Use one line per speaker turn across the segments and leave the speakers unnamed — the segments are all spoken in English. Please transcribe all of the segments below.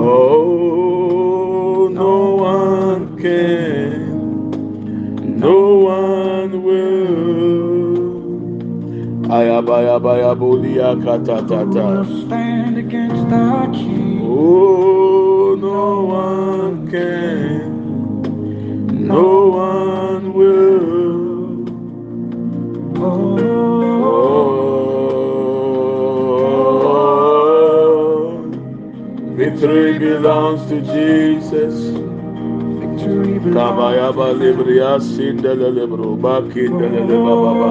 Oh, no one can, no one will. Ayabaya baya bulia kata tata. Oh, no one can, no one will. Oh, victory belongs to Jesus. Kabayaba libria sindele libro bakindele libaba.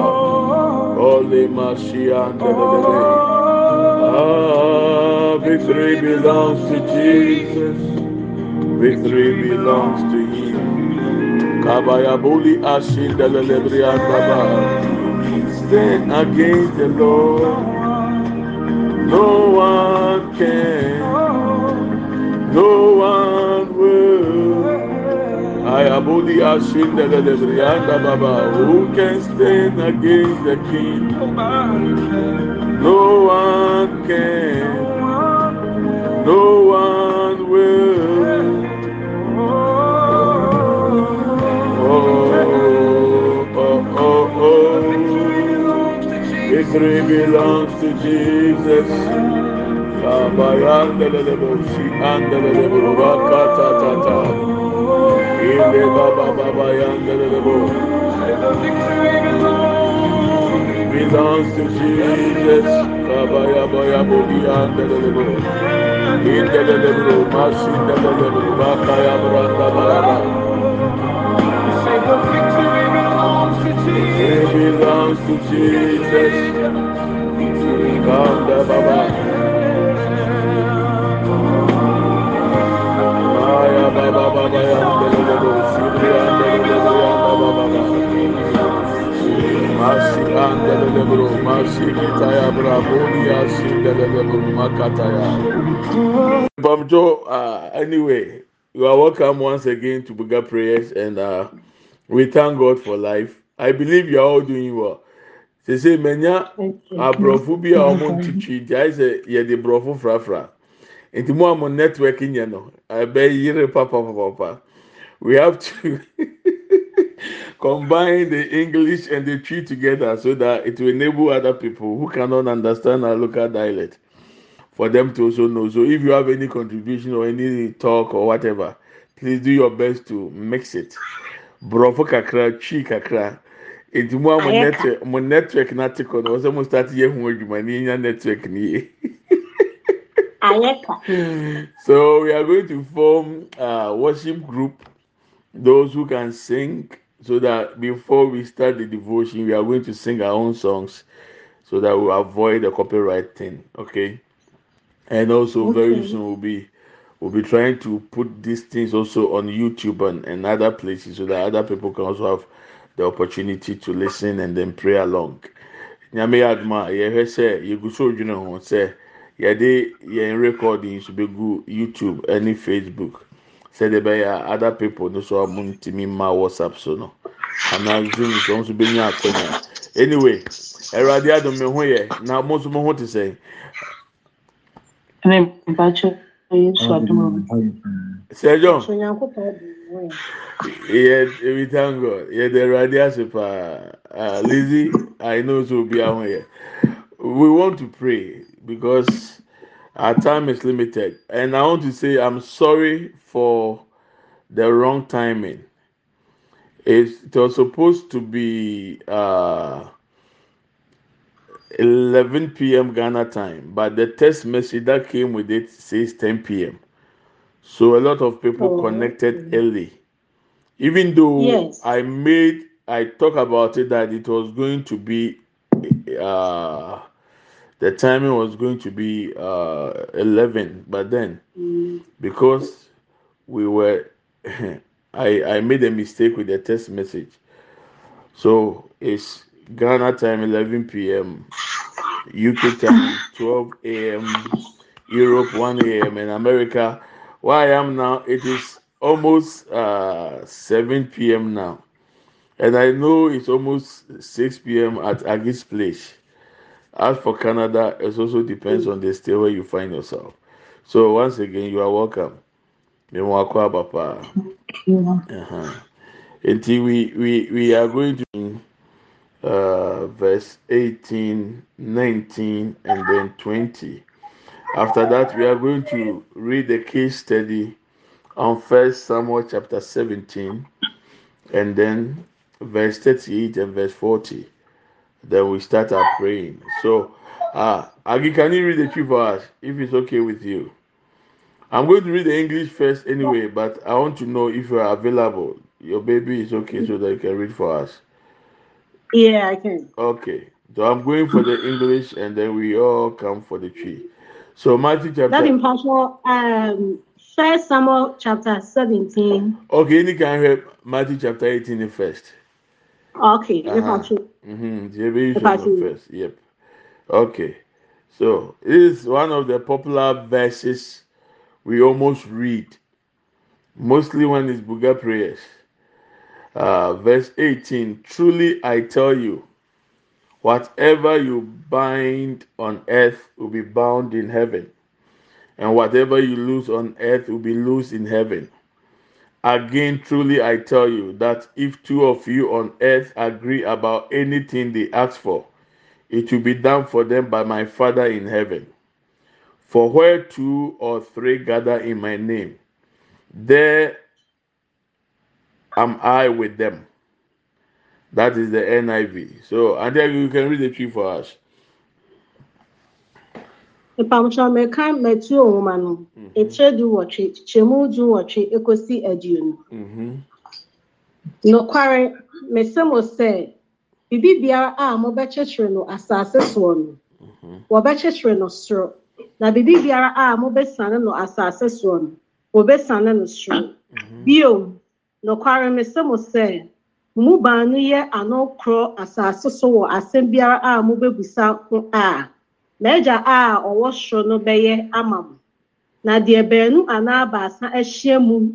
Holy Mashiach Ah, victory belongs to Jesus. Victory belongs to Him. Kabayabuli ashindele libria baba. Stand against the Lord. No one can. No one will. Ayabuli ashindele lebrianda baba. Who can stand against the king? No one can. No one will. Oh, oh, oh, oh. Victory belongs to Jesus. Belongs to Jesus. indelele bruma, sindelele bruma, kaya branda baraba. It belongs to Jesus. Come the Baba. Maya Baba Baba Yandelele Bruma, Sindri Yandelele Bruma, Baba Baba. Masi andele lebro, masi kitaya braboni yasi andele lebro makataya. Bamjo, uh, anyway, you are welcome once again to Buga Prayers and uh, we thank God for life. I believe you are all doing well. They say, Menya, abrɔfo bi a ti twi nti ayɛ sɛ yɛde brɔfo frafra nti mu a mo networking yɛ no ɛbɛ yire papapapa we have to combine the English and the Twi together so that it will enable other people who cannot understand our local dialect for them to also know. So if you have any contribution or any talk or whatever, please do your best to mix it. Brofo kakra, chi kakra. Enti mu a mo
Ayɛ ka.
network mo network na te kɔ no ɔsɛ mo start yɛ ho adwuma ni nya network ni.
Ayeka.
so we are going to form a worship group those who can sing so that before we start the devotion we are going to sing our own songs so that we avoid the copyright thing okay? And also very
Okay.
soon we'll be we'll be trying to put these things also on youtube and, and other places so that other people can also have the opportunity to listen and then pray along. Nyame yɛ adum a yɛhwɛ sɛ yɛgu so odwene ho sɛ yɛde yɛn recordings bɛgu youtube ɛne facebook sɛdeɛ ɛbɛyɛ a other people no so a mo ntumi mma whatsapp so no. Anaa zoom so nso bɛnya akɔnya anyway ɛwurade adum mi ho yɛ na mo nso mo ho te sɛ
Ne mpakyɛ Yesu adom
sɛ john.
So Nyankopɔn de wo
yɛ we thank god yɛ de ɛwurade ase paa ah lizzy i know so obi aho yɛ we want to pray because our time is limited and i want to say i'm sorry for the wrong timing. It was supposed to be uh, 11 p.m. Ghana time, but the text message that came with it says 10 p.m. So a lot of people
Oh,
connected
okay.
early. Even though
Yes.
I made, I talk about it that it was going to be, uh, the timing was going to be uh, 11, but then because we were, I I made a mistake with the text message. So it's Ghana time 11 p.m. UK time 12 a.m. Europe 1 a.m. and America. Where I am now, it is almost uh, 7 p.m. now, and I know it's almost 6 p.m. at Agis Place. As for Canada, it also depends on the state where you find yourself. So once again, you are welcome. Uh-huh. Until we, we, we are going to uh, verse 18, 19, and then 20. After that, we are going to read the case study on First Samuel chapter 17, and then verse 38 and verse 40. Then we start our praying. So, uh, Agi, can you read the Twi for us if it's okay with you? I'm going to read the English first anyway, but I want to know if you are available. Your baby is okay so that you can read for us.
Yeah, I can.
Okay. So I'm going for the English and then we all come for the Twi. So Matthew chapter.
That impartial, um, First Samuel chapter 17.
Okay, you can read Matthew chapter 18 first.
Okay,
Uh-huh. Mm-hmm. JB first. Yep. Okay. So this is one of the popular verses we almost read, mostly when it's Buga prayers. Uh, verse 18 Truly I tell you, whatever you bind on earth will be bound in heaven, and whatever you loose on earth will be loosed in heaven. Again, truly I tell you that if two of you on earth agree about anything they ask for, it will be done for them by my Father in heaven. For where two or three gather in my name, there am I with them. That is the NIV. So, and you can read the Twi for us.
Mpabotra meka Matthew nwoma no, ekyir du wɔtwe, kyerɛmu du wɔtwe ekosi aduonu.
Mm-hmm.
Nokware, mesɛ mo sɛ, biribi biara a mobɛkyekyere no asase soɔ no, wɔbɛkyekyere no soro. Na biribi biara a mobɛsane no asase soɔ no, wɔbɛsane no soro. Bio, nokware mesɛ mo sɛ, mo mu baanu yɛ ano korɔ asase so wɔ asɛm biara a mobɛbusa ho a, m'agya a ɔwɔ soro no bɛyɛ ama mo. Na deɛ baanu anaa baasa ahyia mu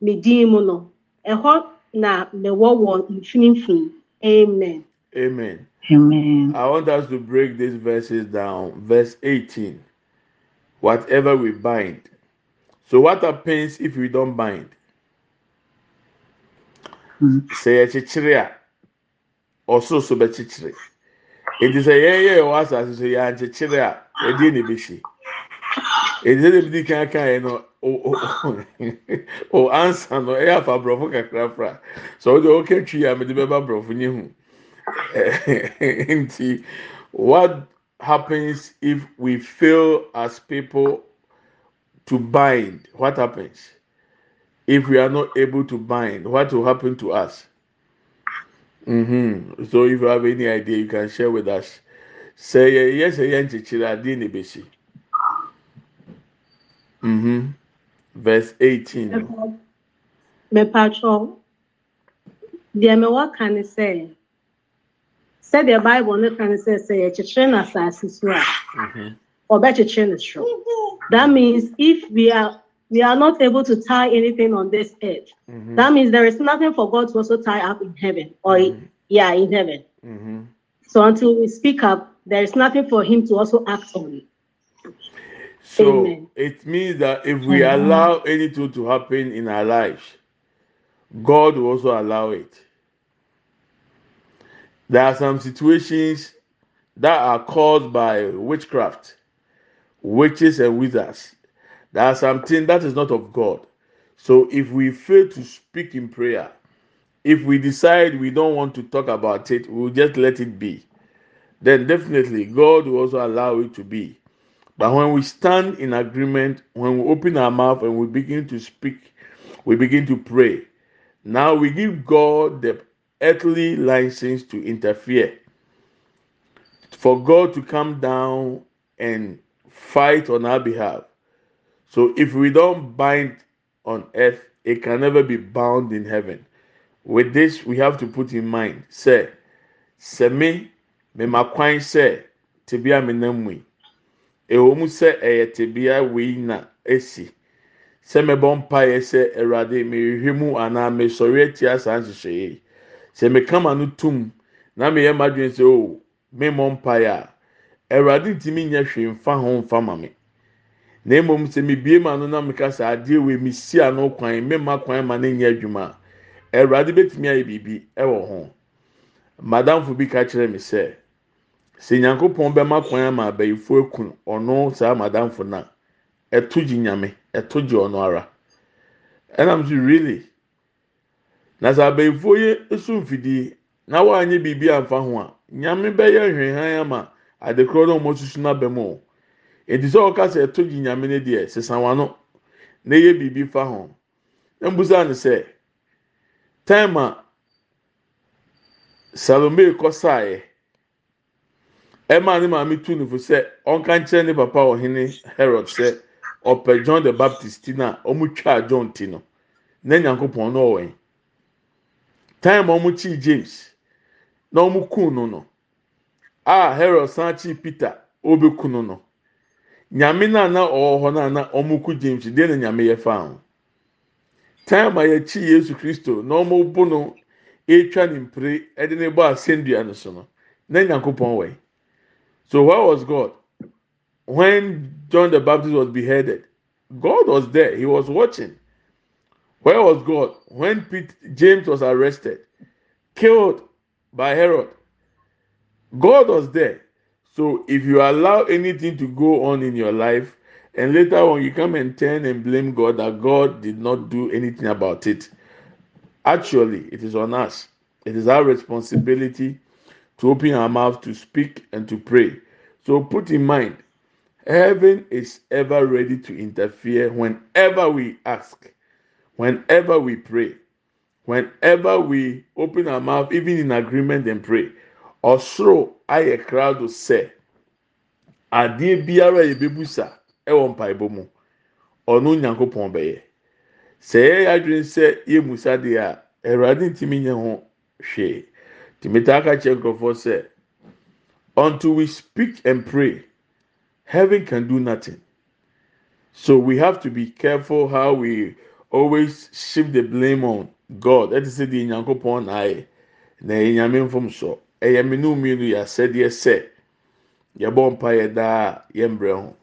me din mu no, ɛhɔ na mewɔ wɔ mfimfini. Amen.
Amen.
Amen.
I want us to break these verses down. Verse 18. Whatever we bind. So, what happens if we don't bind?
Mm.
Sɛ yɛkyekyere a, ɔsoro so bɛkyekyere. Eti sɛ yɛyɛ ɛwɔ asase so yɛankyekyere a, ɛdeɛ na ebɛhyɛ. Eti sɛ ebi di kan kan yɛ no, o o o ansa no ɛyɛ afa aborɔfo kakrafra. So ɔde ɔka twi a, mɛde bɛba aborɔfo nye ho. Nti, what happens if we fail as people to bind? What happens? If we are not able to bind, what will happen to us? Hmm So, if you have any idea, you can share with us. Say yes, yes, yes, Mm-hmm. Verse 18.
Mepatwɔ, deɛ mewɔ ka ne sɛ, sɛdeɛ Bible no ka ne sɛ, sɛ yɛkyekyere no asase so a,
Mm-hmm.
ɔbɛkyekyere no soro. That means if we are we are not able to tie anything on this earth,
Mm-hmm.
that means there is nothing for God to also tie up in heaven or yeah, in heaven.
Mm-hmm.
So until we speak up, there is nothing for Him to also act on.
So
Amen.
it means that if we allow anything to happen in our lives, God will also allow it. There are some situations that are caused by witchcraft, witches and wizards. Are something that is not of God. So if we fail to speak in prayer, if we decide we don't want to talk about it, we'll just let it be. Then definitely God will also allow it to be. But when we stand in agreement, when we open our mouth and we begin to speak, we begin to pray. Now we give God the earthly license to interfere. For God to come down and fight on our behalf. So if we don't bind on earth, it can never be bound in heaven. With this, we have to put in mind, say, sɛ me, me ma kwan sɛ tebea me nam yi, ɛwɔ mu sɛ ɛyɛ tebea na esi. Sɛ mɛbɔ mpaeɛ sɛ awurade mehwehwɛ mu anaa mesɔre atia saa nhyehyɛ yi sɛ mekama no tum na meyɛ m'adwene sɛ o memmɔ mpaeɛ a awurade ntumi nyɛ hwee mfa ho mfa ma me na mmom sɛ mebie ma no na meka sɛ adeɛ wei mesi ano kwan memma kwan ma no nyɛ adwuma. A awurade bɛtumi ayɛ biribi ɛwɔ ho. Madamfo bi ka kyerɛ me sɛ sɛ nyankopɔn bɛma kwan ama abayifo ekun ɔno saa madamfo na ɛto gye nyame ɛto gye ɔno ara. Ɛnam so really na sɛ abayifo yɛ esu mfidie na wɔanyɛ biribi amfa ho a nyame bɛyɛ nhwehàn ama adekorɔ na wɔn susu n'aba mu o. eti sɛ ɔka sɛ ɛto gyi nyame ne deɛ sisan wano. Na ɛyɛ biribi fa ho. Mbusa ne sɛ time a salome kɔ saeɛ ɛmaa ne maame tu ne fo sɛ ɔnka nkyɛn ne papa ɔhene herod sɛ ɔpɛ john the baptist ti na ɔmo twa john ti no na nyankopɔn no ɔwɛn time a ɔmo kyi james na ɔmo kun no no a herod san kyi peter ɔbɛku no no. Nyame na na ɔwɔ hɔ na na ɔmo ku james deɛ na nyame yɛ fa ho. Time a yɛkyi yesu kristo na ɔmo bo no etwa ne mpire ɛde ne bɔ asɛndua no so no na nyankopɔn so where was god? When john the baptist was beheaded god was there. He was watching. Where was god? When Pete, james was arrested killed by herod god was there So if you allow anything to go on in your life, and later on you come and turn and blame God that God did not do anything about it, actually it is on us. It is our responsibility to open our mouth to speak and to pray. So put in mind, heaven is ever ready to interfere whenever we ask, whenever we pray, whenever we open our mouth, even in agreement and pray. Ɔsoro ayɛ krado sɛ adeɛ biara a yɛbɛbusa ɛwɔ mpaebɔ mu ɔno nyankopɔn bɛyɛ. Sɛ yɛyɛ adwene sɛ yɛmusa deɛ a awurade ntumi nyɛ ho hwee. Tìmítà aka kyerɛ nkurɔfoɔ sɛ until we speak and pray heaven can do nothing. So we have to be careful how we always shift the blame on god. Ɛte sɛ deɛ nyankopɔn na ayɛ. Na ɛyɛ nyame mfom so. Ɛyɛ mmienu mmienu yɛ asɛdeɛ sɛ yɛbɔ mpa yɛ daa yɛmbrɛ ho.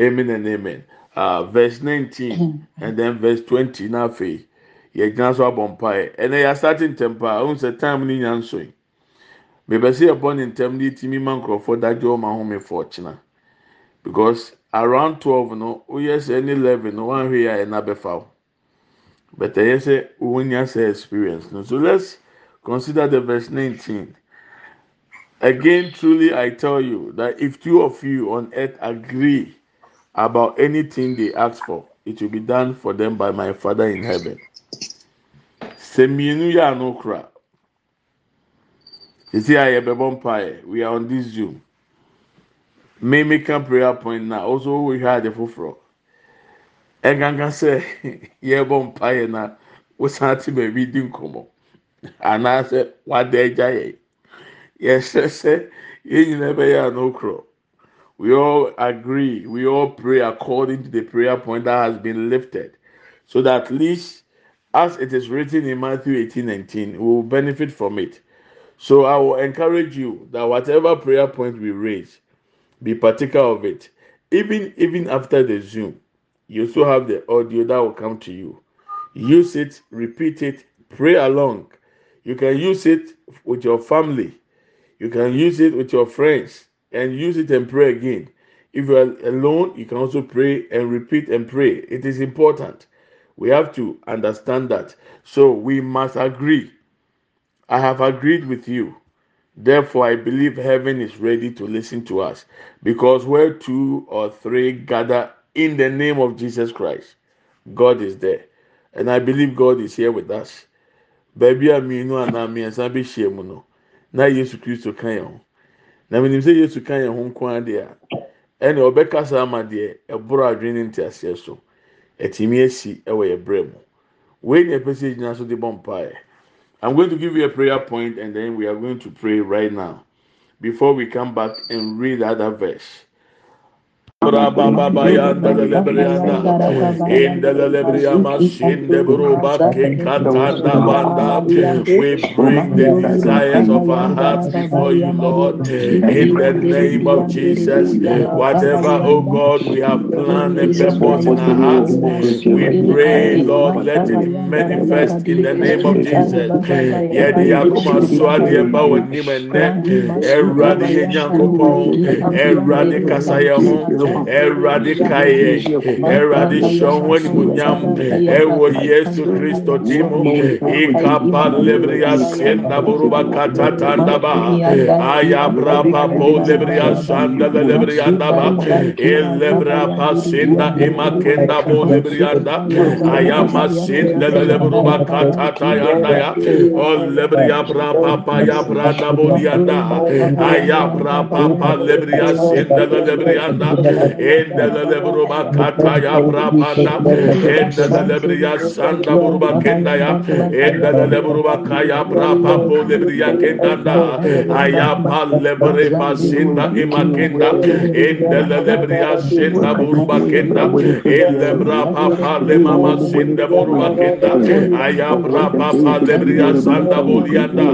Amen and amen. Uh, verse nineteen and then verse twenty. N'afei yɛgyina so abɔ mpa yɛ ɛnna yɛ asate ntɛm paa ohun sɛ time ne nya nso yi. Bɛbɛsi yɛbɔ ne ntɛm ne ti mi ma nkorɔfoɔ dadwe wɔn ahome fɔ ɔkyena because around twelve no oyɛ sɛ ɛne eleven no wɔn ahwɛ yɛ a ɛna bɛfa o but ɛyɛ sɛ wɔn nya sɛ experience no. So let's consider the verse nineteen. Again, truly I tell you that if two of you on earth agree about anything they ask for, it will be done for them by my Father in heaven. Semienu ya no kra. Sisi a yɛbɛbɔ mpaeɛ. We are on this Zoom. A prayer point now. Also had the foforɔ. Ɛgangan sɛ yɛbɔ mpaeɛ na wosan te baabi di nkɔmɔ. Anaasɛ wada agya yɛ. Yɛhyɛ sɛ yɛn nyinaa bɛyɛ anokorɔ we all agree we all pray according to the prayer point that has been lifted. So that at least as it is written in matthew 18 19 we will benefit from it. So i will encourage you that whatever prayer point we raise be particular of it. Even even after the zoom you still have the audio that will come to you. Use it repeat it pray along. You can use it with your family you can use it with your friends and use it and pray again. If you are alone, you can also pray and repeat and pray. It is important. We have to understand that. So we must agree. I have agreed with you. Therefore, I believe heaven is ready to listen to us because where two or three gather in the name of Jesus Christ, God is there. And I believe God is here with us. Baby, you know, and I'm na yesu kristo ka yɛn ho. Na menim sɛ yesu ka yɛn ho nko adeɛ a ɛna ɔbɛkasa ama deɛ ɛboro adwene ne nteaseɛ so. Ɛtumi asi ɛwɔ yɛ brɛ mu. Wei na ɛpɛ sɛ gyina so de bɔ mpaeɛ. I'm going to give you a prayer point and then we are going to pray right now before we come back and read the other verse. Baba we bring the desires of our hearts before you Lord in the name of Jesus whatever oh God we have planned and purpose in our hearts we pray Lord let it manifest in the name of Jesus kaeɛ ɛwurade hyɛ ho animuonyam ɛwɔ yesu kristo ti mu ikapa lebria sienda buruba katata ndaba ayabra papo lebria sanda lebria ndaba elebra pasinda imakenda bo lebria nda ayama sinda lebruba katata yanda ya o lebria papa ya branda bo lianda ayabra papa lebria sinda lebria nda endelele buruba kataya brabana endelele briya sanda buruba kendaya endelele buruba kaya braba bole briya kendanda ayapa lebre basinda imakenda endelele briya senda buruba kenda ele braba pale mama senda buruba kenda ayapa braba lebriya sanda bulyanda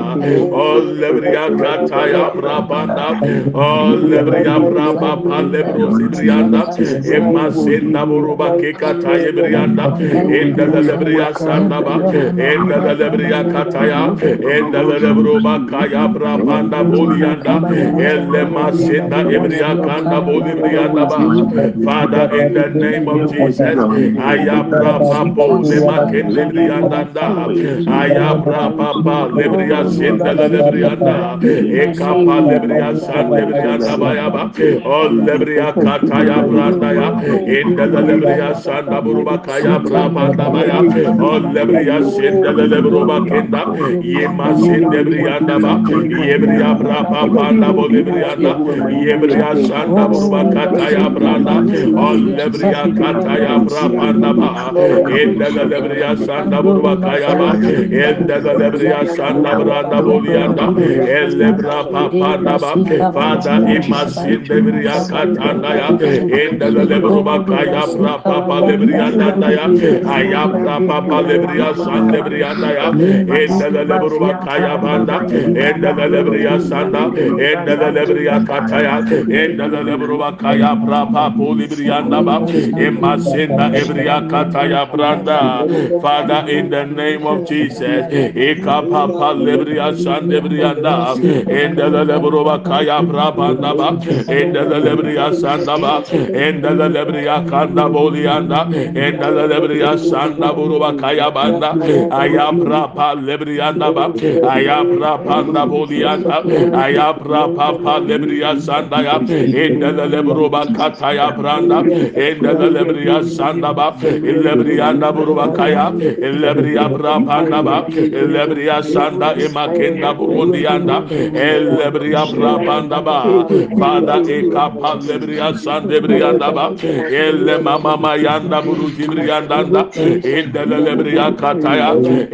o lebriya kataya brabana o lebriya braba pale brusita pa lebro sibrianda Emma senda buruba kekata yebrianda enda da sandaba enda da kataya enda da lebruba kaya brabanda bolianda elle masenda ebriya kanda ba Father in the name of Jesus ayabra papo le makende brianda da ayabra papa lebriya senda da lebrianda ekapa lebriya sanda lebrianda lebriya kataya branda hata yaplarda yap. Indelebriya sanda buruba kaya braba dabaya. Olebriya sindelele buruba kenda. Yema sindebriya daba. Yebriya braba banda bolebriya da. Yebriya sanda buruba kataya branda. Olebriya kataya braba daba. Indelebriya sanda buruba kaya ba. Indelebriya sanda branda bolebriya da. Elebra baba daba. Father, imasin debriya katanda ya. Indelebriya kaya brapa palebriyanda ya. Aya brapa palebriya sandebriyanda ya. Endelele buruba kaya banda. Endelele briya sanda. Endelele briya kataya. Endelele buruba kaya brapa polibriyanda ba. Emasenda ebriya kataya branda. Father in the name of jesus ekapa palebriya sandebriyanda endelele buruba kaya brapa naba endelele briya sanda ba. Endelele briya lebriya kanda bolianda inda da lebriya sanda buruba kaya banda. Ayabra pa lebriyanda ba ayabra panda bolianda ayabra papa lebriya sanda ya. İnda da lebruba kataya branda inda da lebriya sanda ba lebriyanda buruba kaya lebriya bra panda ba lebriya sanda imakenda burundianda lebriya bra panda ba. Father ekapa lebriya sanda brianda ba elle mama mayanda buru cibri yandanda. Endele lebri yakata ya.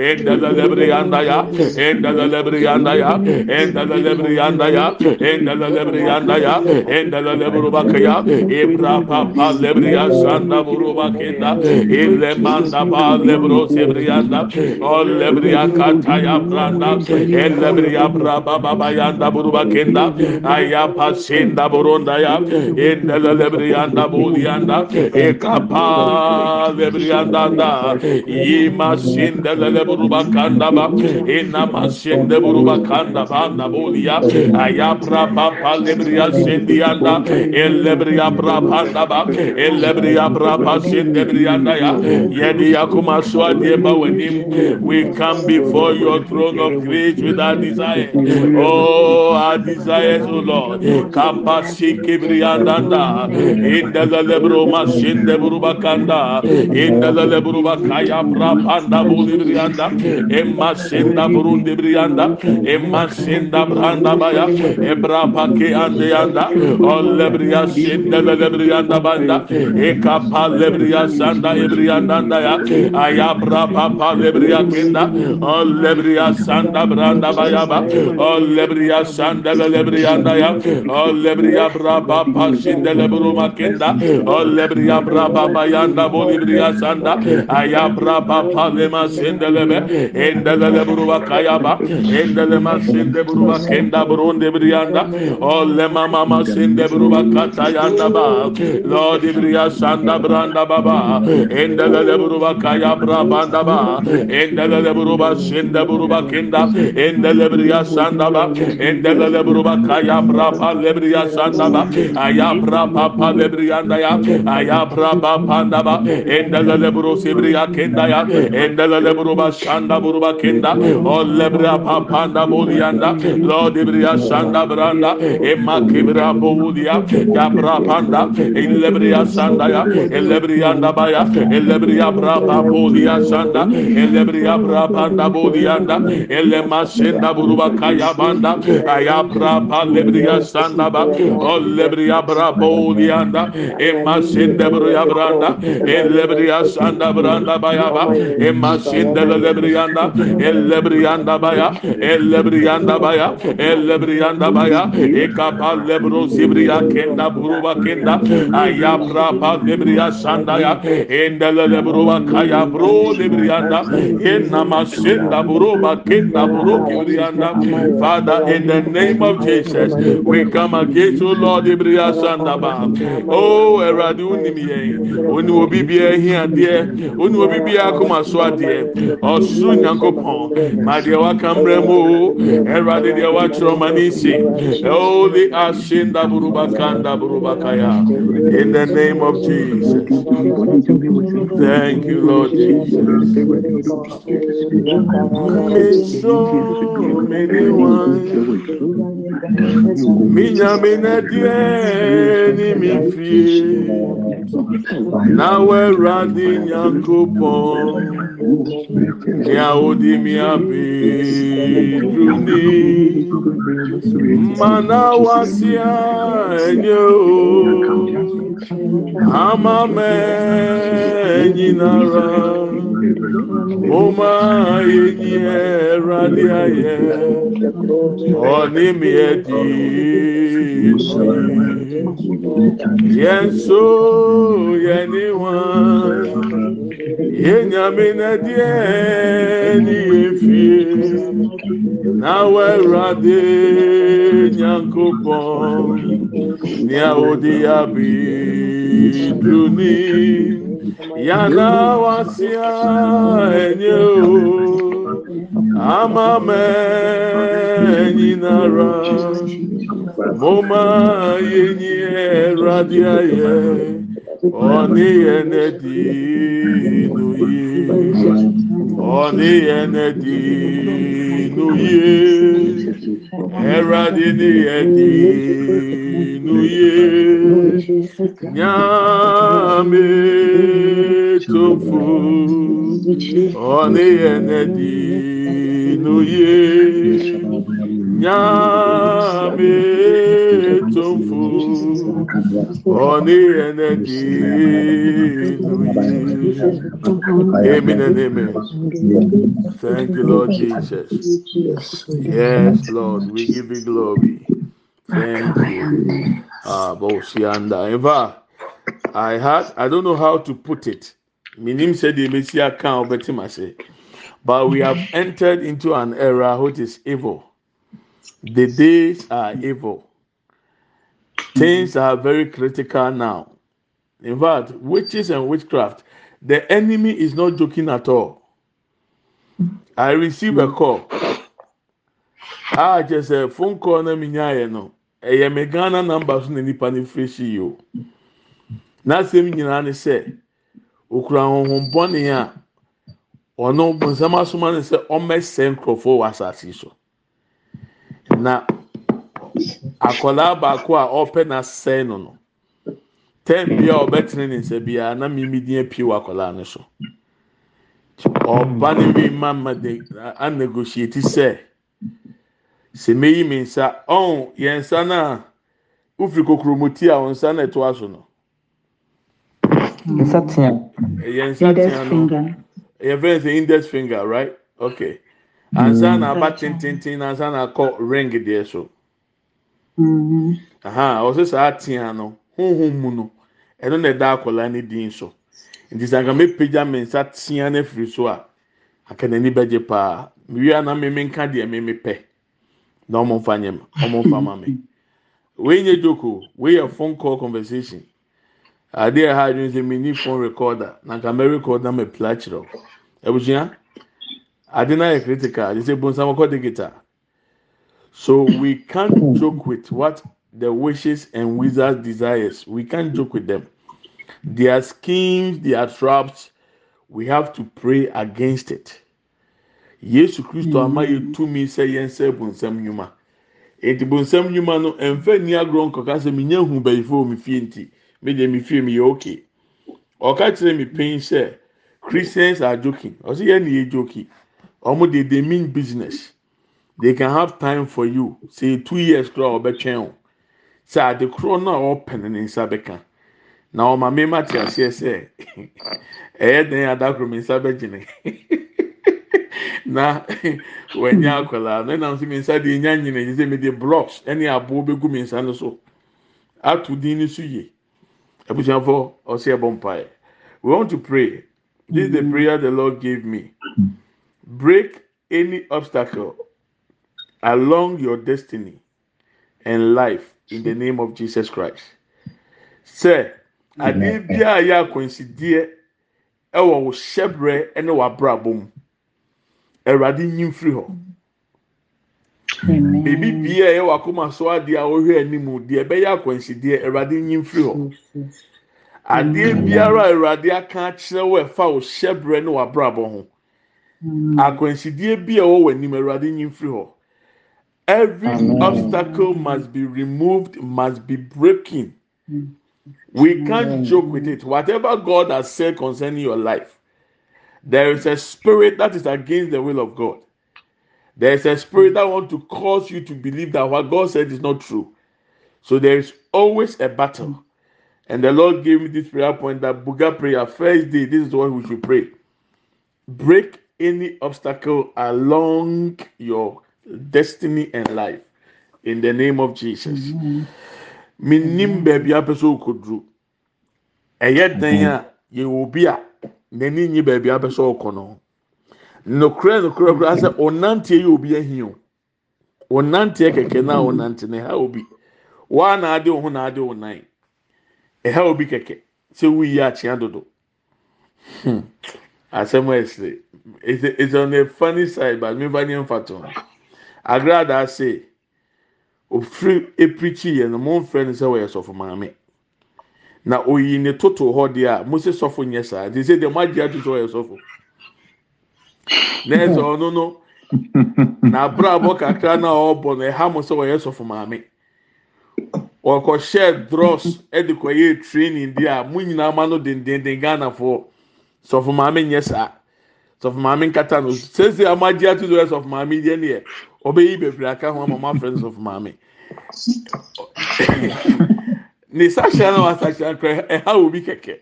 Endele lebri yanda ya. Endele lebri yanda ya. Endele lebri yanda ya. Endele lebri yanda ya. Endele lebru bakya ibra papa lebri yanda buru bakenda ille manda ba lebru cibri yanda. Ol lebri yakata ya branda elle lebri yabra baba yanda buru bakenda ayapa senda burunda ya. Endele lebri yanda buru yanda. Yakuma swadi ba we come before your throne of grace with our desire. Oh our desires oh lord. Kapasi kibriyanda inda Lelo masinde burubakanda. İndele le burubakaya brapanda bulibriyanda. Emma senda burundi briyanda. Emma senda branda baya. Ebra pake ande yanda. Olle briya sinde lele briyanda banda. Ekapa lebriya sanda ebriyanda da ya. Ayabra papa lebriya kinda. Olle briya sanda branda baya ba. Olle briya sanda lele briyanda ya. Olle briya brapa pasinde le burumakenda. Olle olebria braba bayanda bolibria sanda. Ayabra baba lema sendelebe endele buruba kayaba. Endele ma sende buruba kenda burunde brianda. Olema mama sende buruba katayanda ba. Lord ibria sanda branda baba. Endele buruba kaya brabanda ba. Endele buruba sende buruba kenda. Endele bria sanda ba. Endele buruba kaya braba lebriya sanda ba. Ayabra papa lebriyanda ya aya braba panda ba endele lebro sibri ya kenda ya endele lebro ba şanda burba kenda. Olle bra panda buliyanda lo dibri ya şanda branda emma kibra buliya ya bra panda elle bri ya şanda ya elle bri yanda ba ya elle bri ya bra ba buliya şanda elle bri ya bra panda buliyanda elle ma şenda burba kaya banda aya bra pa lebri ya şanda ba olle bri ya bra buliyanda emma sinde briya branda ellebriya sanda branda baya ba emma sinde lebriyanda ellebriyanda baya ellebriyanda baya ellebriyanda baya ekapa lebro sibriya kenda buruba kenda ayabra pa lebriya sanda ya endele lebruba kaya bro lebriyanda enna masenda buruba kenda buru kibriyanda father in the name of Jesus we come against o lord ibriya sandaba oh onim obi bi ẹhin adeɛ onim obi bi akoma so adeɛ ɔsoro ma deɛ waka mu o. Ẹwurade deɛ ɔma ne daburuba kaya in the name of jesus. Thank you lord jesus. Minyame na deɛ ni mi fie na wɛwurade nyankopɔn ní awodi mi abe duni mana wasia enye o. Nyinara mo máa yẹ ayẹ ọ̀ní mi ẹ̀ dì í yẹn so yẹn ní wọn. Yẹn nyàmé nàdí ẹ̀ ní efie náwó ẹ̀rọ̀adé yana wasia enye o ama me nyinara mo ma ye nyi ẹradia yẹ ọni yẹ ne di nu ye ọni yẹ ne di nu ye ẹradi ni yẹ di nu ye. Nyame tofu ọ̀ní yẹn ẹ̀dí inú yé nyame tofu ọ̀ní yẹn ẹ̀dí inú amen and amen thank you lord jesus. Yes lord we give you glory thank you. Ah bosianda. In fact i had i don't know how to put it. Minim said the messiah can obetima say but we have entered into an era which is evil. The days are evil. Things mm-hmm. are very critical now. In fact witches and witchcraft the enemy is not joking at all. I received a mm-hmm. call. I just a phone call na mi nya no ɛyɛ me ghana number so na nipa ne firi si yi o. N'asɛm nyinaa ne sɛ okura ahohom bɔne a ɔno bonsam asoma ne sɛ ɔmmɛsɛ nkurɔfoɔ wɔ asase so. Na akwadaa baako a ɔpɛ n'asɛn no no tɛn bi ɔbɛtene ne nsa biara na mimi di apue wɔ akwadaa no so. Ɔba ne wi ma ma de a negotiate sɛ sɛ meyi me nsa ɔn yɛn nsa no a wofiri kokromoti a wɔn nsa na ɛtoa so no.
Yɛnsa tea.
Yɛn nsa tea no. yɛn fɛn sɛ index finger right? Okay. Ansa mm. na aba tententen na ansa na akɔ ring deɛ so.
Mm-hmm.
Aha ɔsɛ saa tea no huhu mu no ɛno na ɛda akwadaa ne din so. Nti sɛ nka mepagya me nsa tea no afiri so a aka n'ani bɛgye paa. Wia na mmemme nka deɛ mmemme pɛ. Na ɔmo nfa nyɛ ma ɔmo nfa ma me. Wei nye joko yɛ phone call conversation. Adeɛ ɛha adwene sɛ mi ni phone recorder na nka mɛ record na mɛ pla kyerɛw abusua ade na yɛ critical de sɛ bonsam ɔkɔ de guitar so we can't hmm. joke with what the wishes and wizards desires. We can't joke with them. Their schemes their traps we have to pray against it yesu kristo ama yɛ tumi sɛ yɛn sɛ bonsam nnwuma. Eti bonsam nnwuma no mfɛ ni agorɔ nkɔka sɛ mi nya hu bɛyifo mi fie nti mi deɛ mi fie mi yɛ okay ɔka kyerɛ mi pɛn sɛ christians are joking. Ɔsɛ yɛn ni yɛ joking. Ɔmo de they mean business. They can have time for you. Say two years kora ɔbɛtwɛn o sɛ ade korɔ no a ɔpɛ no ne nsa bɛka. Na ɔma mi ma te aseɛ sɛ ɛyɛ dan adakoro mi nsa bɛgyina na wɔnyɛ hmm. akwadaa. No ɛnam sɛ mi nsa deɛ nya nyina yi sɛ mi de blocks ɛne aboɔ bɛgu mi nsa no so. Ato din no so yie. Abusuafo ɔsɛ ɛbɔ mpaeɛ. We want to pray. This is the hmm. prayer the lord gave me. Break any obstacle along your destiny and life in the name of jesus christ. Sɛ adeɛ biara yɛ akwansideɛ ɛwɔ wo hyɛbrɛ ɛne w'abrabɔ mu awurade nyi mfiri hɔ. Biribi bia ɛyɛ wakoma so adeɛ a wɔhwɛ anim deɛ ɛbɛyɛ akwansideɛ awurade nyi mfiri hɔ. Adeɛ biara a awurade aka akyerɛ wo ɛfa wo hyɛbrɛ ne w'abrabɔ ho. Akwansideɛ bi a ɛwɔ w'anim awurade nyi mfiri hɔ. Every obstacle must be removed must be breaking we can't joke with it. Whatever God has said concerning your life there is a spirit that is against the will of God. There is a spirit that wants to cause you to believe that what God said is not true. So there is always a battle. And the Lord gave me this prayer point that Buga prayer, first day, this is what we should pray. Break any obstacle along your destiny and life. In the name of Jesus. Minim baby apeso kodru. Ɛyɛ dan a yɛ obi a n'ani nyi baabi abɛsɛ ɔkɔ no. Nokura nokura kura sɛ ɔnanteɛ yɛ obi ahi o. Ɔnanteɛ kɛkɛ na ɔnante na ɛha obi. Waa na ade ho na ade wo nan. Ɛha obi kɛkɛ. Sɛ wuyi akyea dodo. Hmm. Asɛm ɛsere it's it's on a funny side but mi ba ni nfa to agrada ase ofiri epirikyi yɛ no mo nfrɛ no sɛ wɔyɛ sɔfo maame. Na oyi ne toto hɔ deɛ a mo se sɔfo nyɛ saa. De sɛ deɛ mo agye ato so ɔyɛ sɔfo. Na ɛsɛ ɔno no na abrabɔ kakra na ɔrebɔ no ɛha mo sɛ ɔyɛ sɔfo maame. Ɔkɔhyɛ dross ɛde kɔyɛ training deɛ a mo nyinaa ma no dendenden ghanafoɔ. Sɔfo maame nyɛ saa. Sɔfo maame nkata no. Sese a mo agye ato so ɔyɛ sɔfo maame deɛ neɛ ɔbɛyi bebree aka ho ama mo afrɛ no sɔfo maame. ne sahyɛ na wasahyɛ akora ɛha obi kɛkɛ.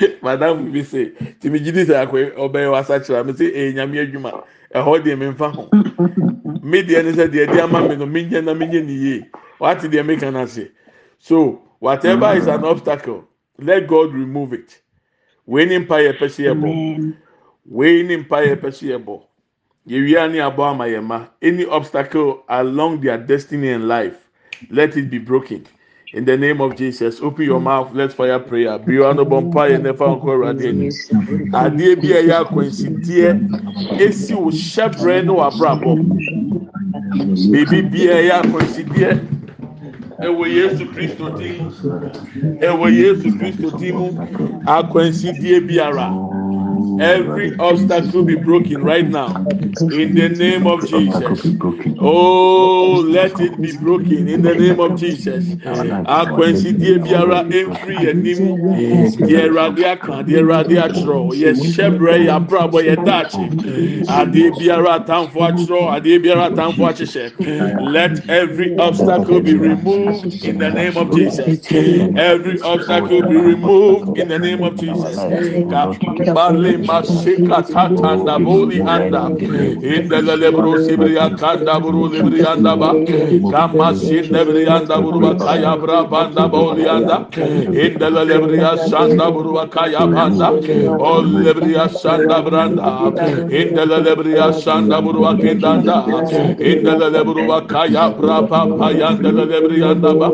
Madam bi se tìmí gidi sɛ akɔ ɔbɛyɛ wasakyerɛ mi sɛ ɛyɛ nyame adwuma. Ɛhɔ deɛ mi nfa ho. Mi deɛ ne sɛ deɛ deɛ ama mi no mi nyɛ na mi nyɛ ne yie. Wate deɛ mi kan ase. So whatever is an obstacle let God remove it. Wei ni mpa yɛ pɛsi yɛ bɔ wei ni mpa yɛ pɛsi yɛ bɔ yɛwia ni abɔ ama yɛ ma. Any obstacle along their destiny and life let it be broken. In the name of Jesus, open your hmm. mouth. Let's fire prayer. Be hmm. on the bonfire and never encore radini. Adie bi eya kwensidie esi wo shebre no abrabo. Bibi bi eya kwensidie ewo Yesu Kristo din. Ewo Yesu Kristo din mu akwensidie biara. Every obstacle be broken right now in the name of Jesus. Oh, let it be broken in the name of Jesus. Akwansidie biara emfiri anim deɛ Awurade aka deɛ Awurade atwerɛ yɛ hyɛbrɛ yɛ abrabɔ yɛ daakye adeɛ biara atamfo atwerɛ adeɛ biara atamfo ahyehyɛ. Let every obstacle be removed in the name of Jesus. Every obstacle be removed in the name of Jesus. Masika tatanda boli anda indele lebro sibriya kanda buru libriyanda ba kama sinde briyanda buru bakaya bra banda boli anda indele lebriya sanda buru bakaya banda ol lebriya sanda branda indele lebriya sanda buru indele bakaya bra pa payanda lebriyanda ba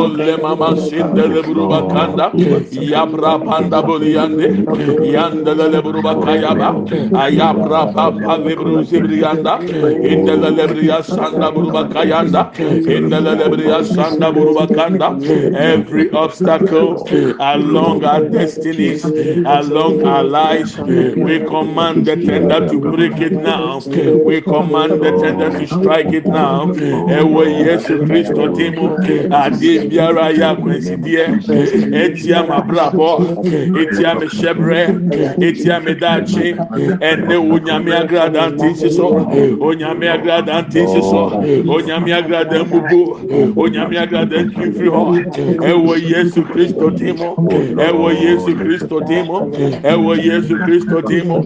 ol le mama sinde lebru bakanda ya bra panda boli yande yanda lebru bakaya ba ayabra papa lebru zibriyanda indele lebriya sanda buruba kayanda indele lebriya sanda buruba kanda every obstacle along our destinies along our lives we command the tender to break it now. We command the tender to strike it now. Ewe yesu kristo timu ade biara ya etia mabrabọ etia hyɛbrɛ etia metia medakye ɛnɛ onyame agrada ntensi so onyame agrada ntensi so onyame agrada mmugo onyame agrada ntimfiri hɔ ɛwɔ yesu kristo din mu ɛwɔ yesu kristo din mu ɛwɔ yesu kristo din mu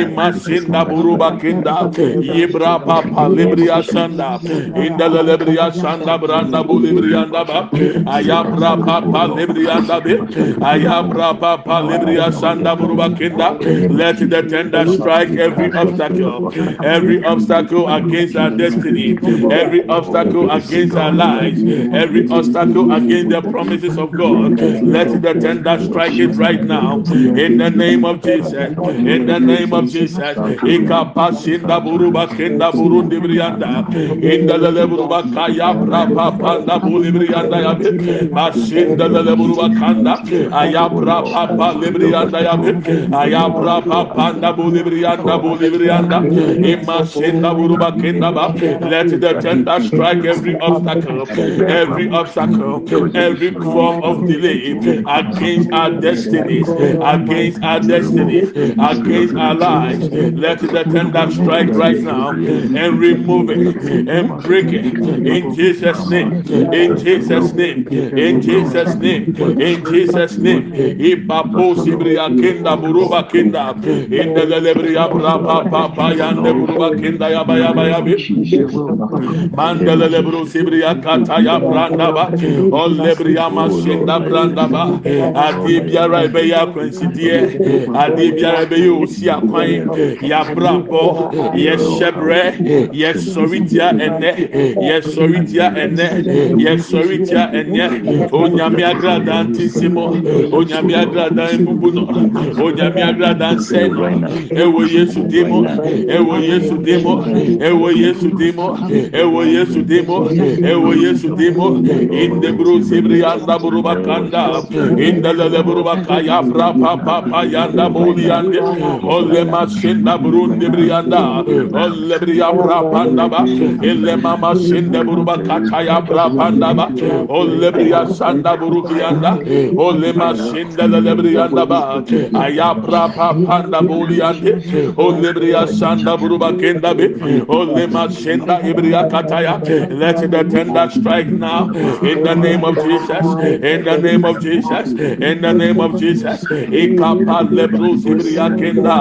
ima sinda buruba kinda yibra papa libriya sanda indala libriya sanda branda bu libriya ndaba ayabra papa libriya ndabe ayabra papa libriya sanda buruba kinda let the tender strike every obstacle. every obstacle against our destiny. Every obstacle against our lives. Every obstacle against the promises of God. Let the tender strike it right now. In the name of Jesus. In the name of Jesus. Ikapasinda buruba kenda burundi brianda. Inda lele buruba kaya brapa panda buli brianda ya masinda lele buruba kanda. Ayabra papa librianda ya ayabra panda buli brianda buli brianda imasinda buruba kenda ba let the tender strike every obstacle every obstacle every form of delay against our destinies against our destinies against our lives. Let the tender strike right now and remove it and break it in Jesus name in Jesus name in Jesus name in Jesus name. Ipapo sibria kenda buruba kenda in the lebria brapa papa yande buruba kenda ya baya baya mandele lebru sibria kata ya branda ba. Ol lebria masinda branda ba. Adi biara ebe ya kwansidie adi biara ebe ya osi akwan ya brabo ye shebre. Ye soritia ene. Ye soritia ene. Ye soritia ene. Onyame agrada antisimo onyame agrada embubuno onyame agrada biara dansɛ no ɛwɔ yesu din mu ɛwɔ yesu din mu ɛwɔ yesu din mu yesu din mu yesu din mu inde buru sibiri yanda buru bakanda. İnde lele buru bakaya. Fra pa pa pa yanda buru yande olle masinda buru ndibiri yanda. Olle biri yafra panda ba. Elle mama sinde buru bakaka yafra panda ba. Olle biri yasanda buru yanda. Olle masinda lele biri yanda ba. Ayapra panda boli ande olle bria sanda buruba kenda be olle masinda ibria kataya let the tender strike now in the name of Jesus in the name of Jesus in the name of Jesus ikapa lebru ibria kenda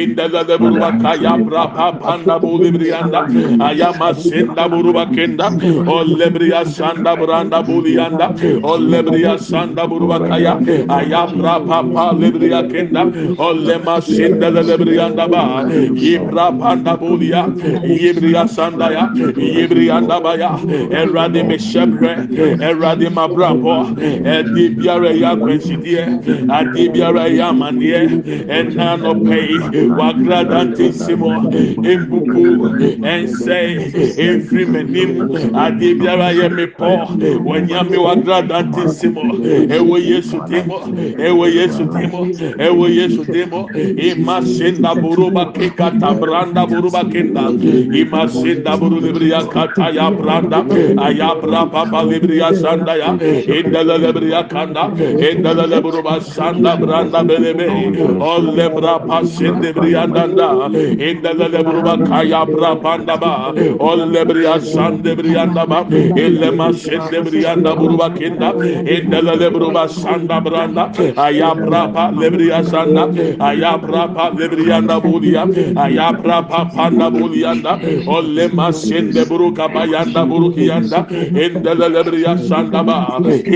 in the lebru kaya brapa panda boli brianda ayama sinda buruba kenda olle bria sanda branda boli anda olle bria sanda buruba kaya ayabra papa lebria kenda olle masinda lebrianda ba. Ibra panda bolia ibria sanda ya ibrianda baya. Erade me shebre. Erade mabrabo edi biara ya kwensidie. Adi biara ya manie ena no pay wagrada ntissimo embubu ense efiri menim adi biara ya mepo. Wanyame wagrada ntissimo ewo yesu dimo ewo yesu dimo ewo yesu demo imasenda buruba kikata branda buruba kenda imasenda buru libriya kata ya branda aya brapa libriya sanda ya. Endala libriya kanda. Endala libriya sanda branda belebe. Olle brapa sende libriya danda endala libriya kaya brapa ba. Olle libriya sande libriya ba. Elle masende libriya buruba kenda endala libriya sanda branda. Aya brapa libriya sanda ayabra pa lebriyanda buliya ayabra pa panda buliyanda olle masende buruka bayanda burukiyanda endele lebriya sanda ba.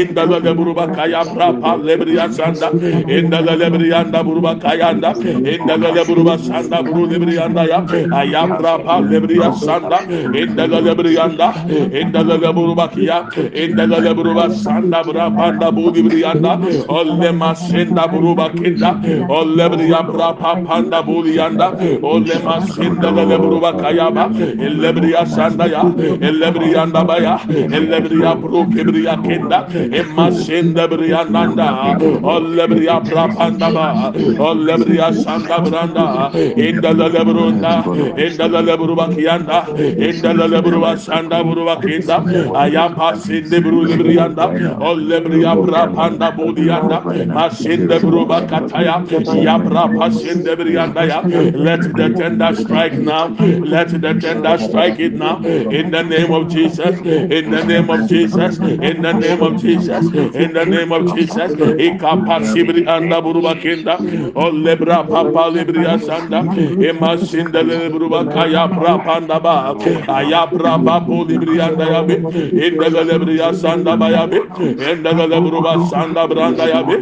Endele lebruba kayabra pa lebriya sanda endele lebriyanda buruba kayanda. Endele lebruba sanda buru lebriyanda ya. Ayabra pa lebriya sanda endele lebriyanda endele lebruba kiya. Endele lebruba sanda bra panda bulibriyanda olle masenda buruba kinda olle lebri yambra pampanda buliyanda o lemas kindele lebru bakaya ba lebri yasanda ya. Lebri yanda baya. Lebri yabru kibri yakenda emas kinde bri yananda o lebri yabra panda ba. O lebri yasanda branda. İndele lebrunda indele lebru bakiyanda indele lebru basanda bru bakinda ayampa sinde bru lebri yanda. O lebri yabra panda buliyanda masinde bru bakataya ya brapa sinde brianda ya let the tender strike now. Let the tender strike it now. In the name of Jesus. In the name of Jesus. In the name of Jesus. In the name of Jesus. Ikapa sibri anda buruba kinda. Olle bra papa libria sanda ema sinde le buruba kaya brapanda ba. Aya brapa librianda ya be in the lebria sanda ba ya be in the lebruba sanda branda ya be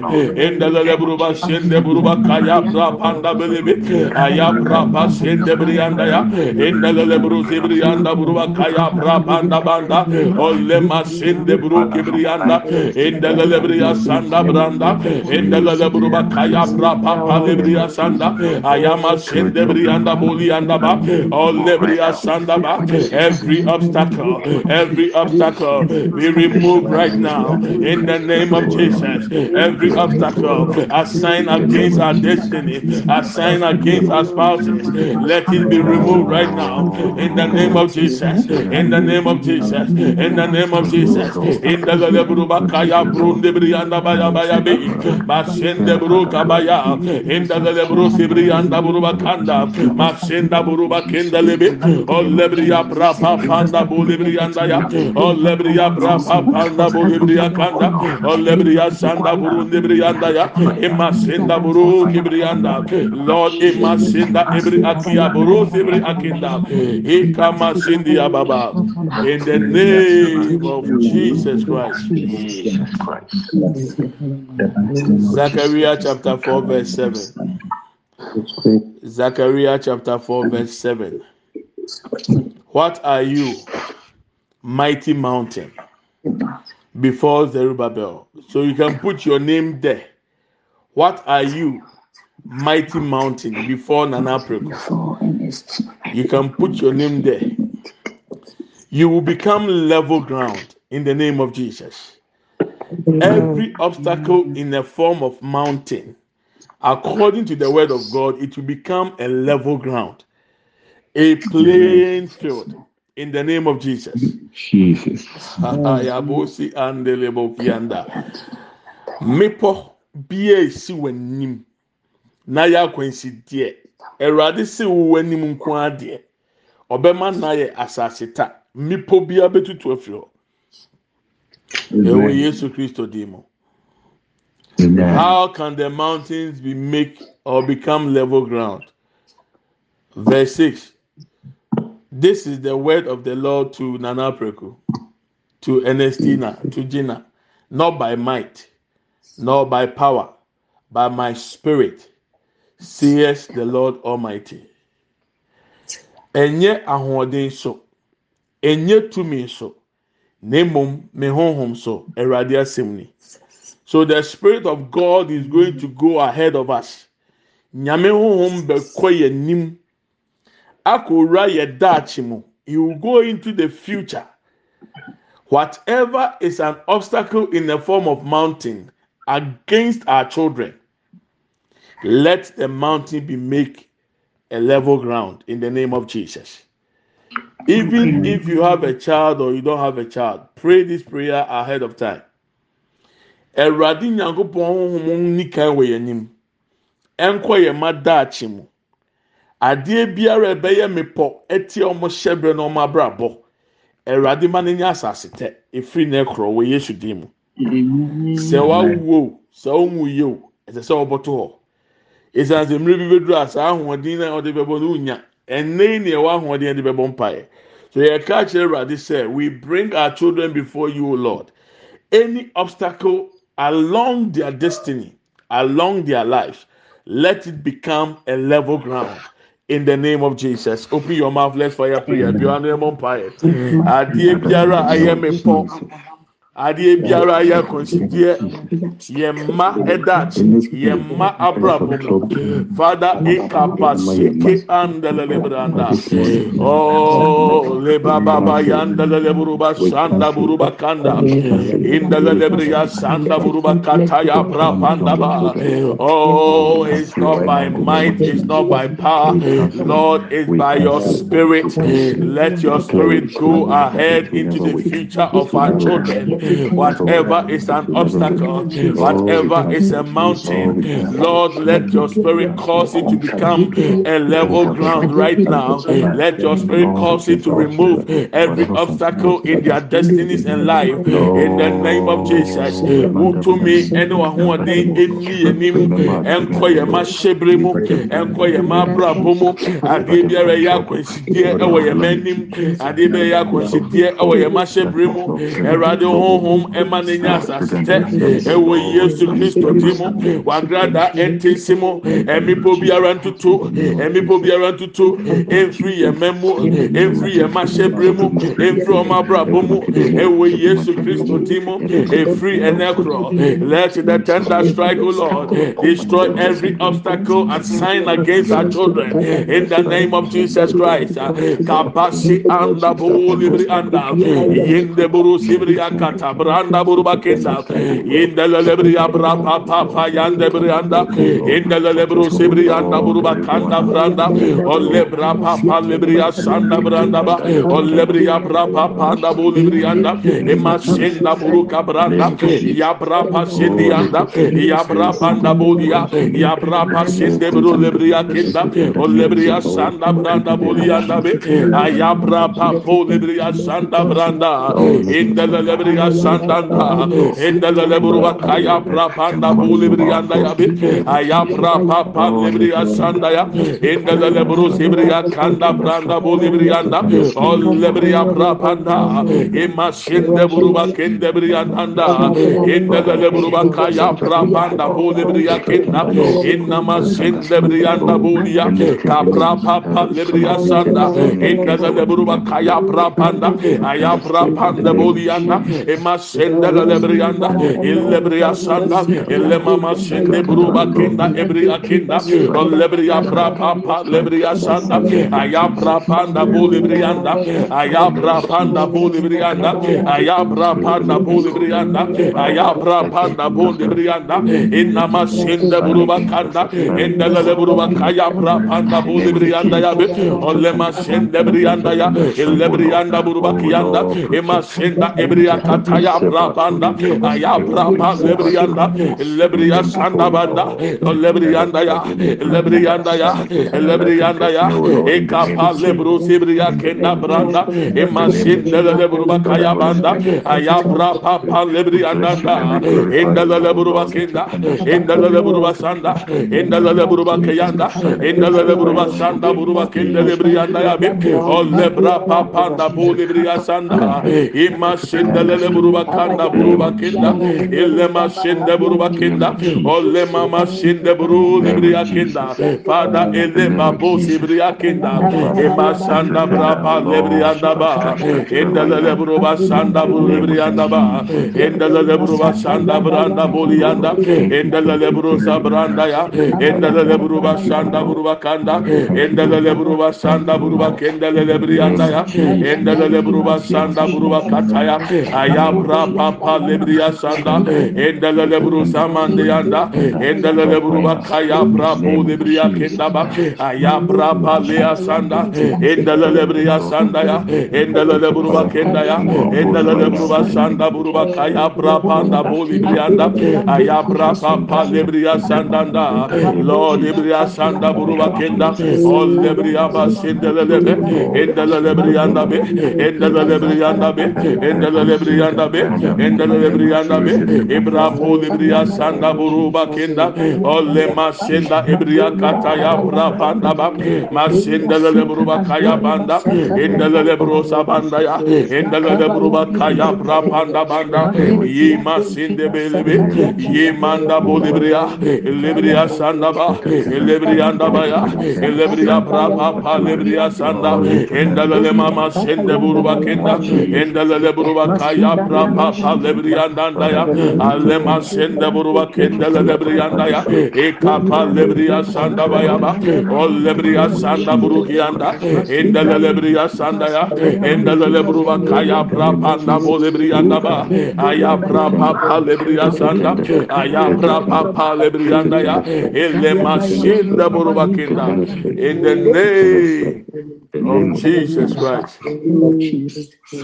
in the lebruba sende buruba kaya brapanda belebe aya brapa sende brianda ya. In the lebru zibrianda buruba kaya brapanda banda. Olle masende buru kibrianda in the lebria sanda branda. In the lebruba kaya brapa libria sanda. Aya masende brianda bolianda ba. Olle bria sanda ba. Every obstacle every obstacle we remove right now. In the name of Jesus every obstacle assigned against our destiny assigned against our spouses. Let it be removed right now. In the name of Jesus. In the name of Jesus. In the name of Jesus. In the lebruba kaya brunde brianda baya baya be basende bruka baya. In the lebru sibrianda buruba kanda masenda buruba kenda lebe o lebriya brapa panda bu lebriyanda ya. O lebriya brapa panda bu lebriya kanda. O lebriya sanda buru lebriyanda ya. Imasenda buru kibriyanda Lord imasenda ebri akiya buru sibri akinda. Ikama sindi ya baba. In the name of Jesus Christ.
Jesus Christ. The mighty name of
Zechariah
Jesus.
chapter 4 verse 7 Zechariah chapter 4 verse 7 What are you mighty mountain before Zerubbabel? So you can put your name there what are you mighty mountain before Nana Preko you can put your name there. You will become level ground in the name of Jesus. Every obstacle in the form of mountain according to the word of God it will become a level ground a playing field in the name of Jesus.
Jesus.
ayabosi andelebo kianda mepɔ bia esi w'anim. Na yɛ akwansi deɛ awurade si w'anim nko adeɛ ɔbɛma na yɛ asase ta. Mepɔ bia bɛtutu afiri hɔ. Ɛwɔ yesu kristo dim mu. How can the mountains be make or become level ground? Verse six. This is the word of the lord to nana preku to ernestina to gina. Not by might nor by power by my spirit says the lord almighty. Ɛnyɛ ahoɔden so ɛnyɛ tumi so na mmom me honhom so awurade asɛm so the spirit of god is going to go ahead of us. Nyame honhom bɛkɔ nim akɔwura yɛ daakye he will go into the future. Whatever is an obstacle in the form of mountain against our children. Let the mountain be make a level ground in the name of jesus. Even if you have a child or you don't have a child pray this prayer ahead of time. Awurade nyankopɔn honhom nikan wɔ yɛn anim. Ɛnkɔ yɛn ma daakye mu. Adeɛ biara a ɛbɛyɛ mepɔ ɛte ɔmo hyɛbrɛ na ɔmo abrabɔ. Awurade ma no nyɛ asase tɛ efiri na ɛkorɔ wɔ yesu dim mu sɛ wawo o sɛ ɔnwu yie o ɛsɛ sɛ ɔbɔto hɔ esan sɛ mmiri bi bɛduru a saa ahoɔden na ɔde bɛbɔ no nya yi na ɛwɔ ahoɔden de bɛbɔ mpaeɛ so yɛ ka kyerɛ awurade sɛ we bring our children before you o lord any obstacle along their destiny along their lives let it become a level ground in the name of Jesus. Open your mouth, let's fire prayer. Be on the empire. Adie biara ayɛ me pɔ. Adeɛ biara yɛ akɔnsideɛ yɛ mma ɛda akyi yɛ mma abrabɔ mu fada ekapa sike andalele branda. Oh leba baba yandalele buruba sanda buruba kanda. Indalele briya sanda buruba kata ya brapanda ba. Oh it's not by might it's not by power. Lord it's by your spirit. Let your spirit go ahead into the future of our children Whatever is an obstacle, whatever is a mountain, Lord, let your spirit cause it to become a level ground right now. Let your spirit cause it to remove every obstacle in their destinies and life. In the name of Jesus. Anim adeɛ biara yɛ akwansideɛ ɛwɔ yɛ ma hyɛbere mu ɛwurade honhom ɛma ne nya asase ɛwɔ yesu kristo ti mu wagrada ɛntesi mu ɛmipo biara ntutu ɛmipo biara ntutu ɛnfiri yɛ mɛmu ɛnfiri yɛ mahyɛbere mu ɛnfiri ɔmo abrabɔ mu ɛwɔ yesu kristo ti mu ɛfiri ɛnɛ korɔ let the tender strike o lord. Destroy every obstacle and sign against our children. In the name of jesus christ. Kabasi anda bo libri anda yende buru sibri akata branda buruba kesa indele lebri abra papa pa yande brianda indele lebru sibri anda buruba kanda branda olle bra papa lebri asanda branda ba olle bri abra papa anda bu lebri anda ema senda buruka branda ya bra pa sendi anda ya bra panda bu ya ya bra pa sende bru lebri akinda olle bri asanda branda bu anda be ya bra papa lebri asanda branda indele lebri asanda Endele leburuba kaya prapanda buli briyanda ya bi aya prapa lebriya sanda ya endele leburu sibriya kanda branda buli briyanda ol lebriya prapanda ima shinde buruba kende briyanda endele leburuba kaya prapanda buli briya kenda inna ma shinde briyanda buli ya kapra papa lebriya sanda endele leburuba kaya prapanda aya prapanda buli ma senda la lebrianda ille bria sanda ille mama sende bruba kenda ebria kenda o lebria pra papa lebria sanda aya pra panda bu lebrianda aya pra panda bu lebrianda aya pra panda bu lebrianda aya pra panda bu lebrianda inna ma sende bruba kanda inna la lebruba kaya pra panda bu lebrianda ya be o lema sende brianda ya ille brianda bruba kiyanda ema senda ebria kata ayabra banda ayabra banda lebriyanda lebriyanda banda lebriyanda ya lebriyanda ya lebriyanda ya. Ekapa lebru sibriya kenda branda emasin lele burba kaya banda ayabra papa lebriyanda da. enda lele burba kenda enda lele burba sanda enda lele burba kayanda enda lele burba sanda burba kenda lebriyanda ya. Be o lebra papa da bu lebriyanda sanda. Emasin lele buruba kanda buruba kenda elle maşende buruba kenda olle mama şinde buru libriya kenda fada elle mabo sibriya kenda e maşanda braba libriya daba endelele buruba şanda buru libriya daba endelele buruba şanda branda boliyanda endelele buru sabranda ya endelele buruba şanda buruba kanda endelele buruba şanda buruba kendelele briyanda ya endelele buruba şanda buruba kataya aya ya ayabra papa libriya sanda endele lebru samande yanda endele lebru bakaya brabo lebriya kenda ba aya braba lea sanda endele lebriya sanda ya endele lebru bakenda ya endele lebru basanda buru bakaya braba da bo lebriyanda aya braba pa lebriya sanda da lord lebriya sanda buru bakenda ol lebriya basendele lebe endele lebriyanda be endele lebriyanda be endele lebriyanda brianda be endele de brianda be ibrafo de bria sanda buruba kenda olle masenda ibria kataya bra banda ba masenda le buruba kaya banda endele de brusa banda ya endele de buruba kaya bra banda banda ye masende belebe ye manda bo de bria lebria sanda ba lebria anda ba ya lebria bra pa lebria sanda endele mama sende buruba kenda endele de buruba kaya bra pa lebriyanda ya. Alema sende buruba kendele lebriyanda ya. kapa lebriya sanda baya ba o lebriya sanda burukiyanda endele lebriya sanda ya. Endele lebruba kaya bra panda bo lebriyanda ba. Aya bra pa lebriya sanda aya bra pa lebriyanda ya. Elema sende buruba kenda in the name of Jesus Christ.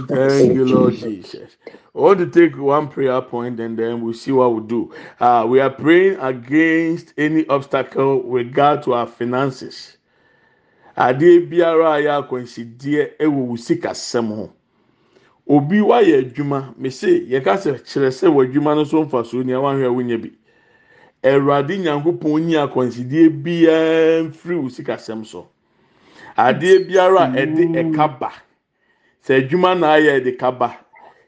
Thank you, Lord Jesus. I want to take one prayer point and then we'll see what we do. Uh, we are praying against any obstacle with regard to our finances. Adeɛ biara a yɛ akwansideɛ wɔ wo sikasɛm ho. Obi wayɛ adwuma, mese yɛka sɛ kyerɛ sɛ wɔ adwuma no so mfa so nea wahwɛ wonya bi. Awurade Nyankopɔn nyi akwansideɛ biara mfiri wo sikasɛm so. Adeɛ biara a ɛde ɛka ba, sɛ adwuma na ayɛ ɛde ka ba.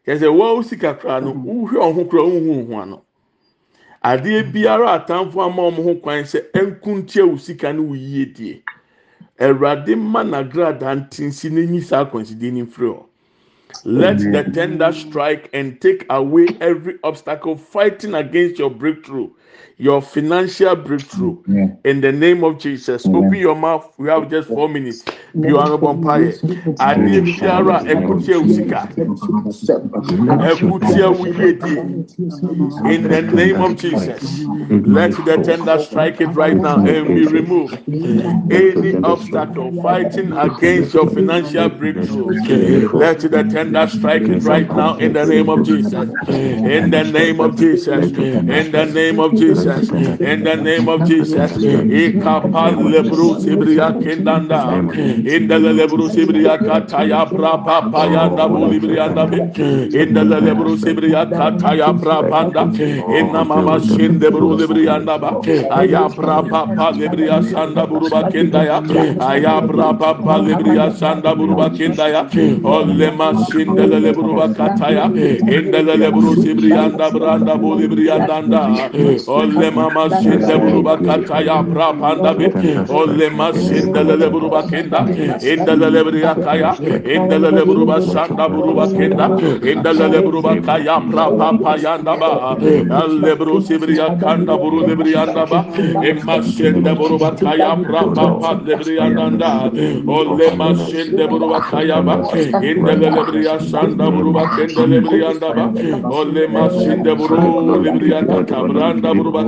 Yɛsɛ wɔn sika kora no wohwɛ ɔho kora wohu ho ano. Adeɛ biara atamfo ama wɔn ho kwan sɛ nkuntia wo sika no wo yie die. Awurade mma n'agradaa ntinsi n'enyi saa akwansidie ne mfiri hɔ. Let the tender strike and take away every obstacle fighting against your breakthrough your financial breakthrough in the name of Jesus. Open your mouth. We have just four minutes. Be honorable empire. Adi biara ekutia usika. Ekutia. In the name of Jesus. Let the tender strike it right now and we remove any obstacle fighting against your financial breakthrough. Let the tender strike it right now in the name of Jesus. In the name of Jesus. In the name of Jesus. In the name of Jesus. Lebru sibriya kendanda. In the lebru sibriya kataya brapa payanda bulibriyanda be. In the lebru sibriya kataya brapanda. In the mama shinde buru libriyanda ba. Aya brapa pa libriya sanda buruba kendaya. Aya brapa pa libriya sanda buruba kendaya. Olle masinde lebru kataya. In the lebru sibriyanda branda bulibriyanda. le mama sinde buruba kata ya bra panda be o le ma sinde le buruba kenda. İnde le buruba kaya. İnde le buruba sanda buruba kenda. inde le buruba kaya bra papa ya ndaba le buru sibriya kanda buru de briya ndaba e ma sinde buruba kaya bra papa de briya nda o le ma sinde buruba kaya ba. inde le briya sanda buruba kenda le briya ndaba o le ma sinde buru le briya kata branda buruba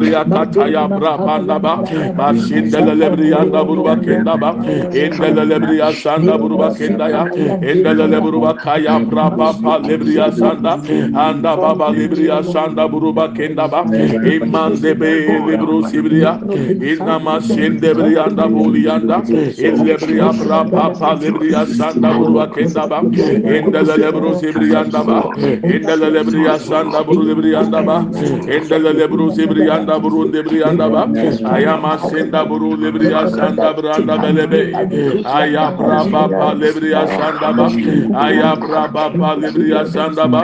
lebriya kataya brabanda ba maşindele lebriya da burba kenda ba endele lebriya sanda burba kenda ya endele lebriya kaya braba pa lebriya sanda anda baba lebriya sanda burba kenda ba imman de be lebru sibriya inna maşinde lebriya da buliyanda lebriya braba pa lebriya sanda burba kenda ba endele lebru sibriya da ba endele lebriya sanda burba lebriya da ba endele lebru sibriya yanda buru debri yanda ba ayama senda buru lebri yasanda branda belebe. Ayabra baba lebri yasanda ba ayabra baba lebri yasanda ba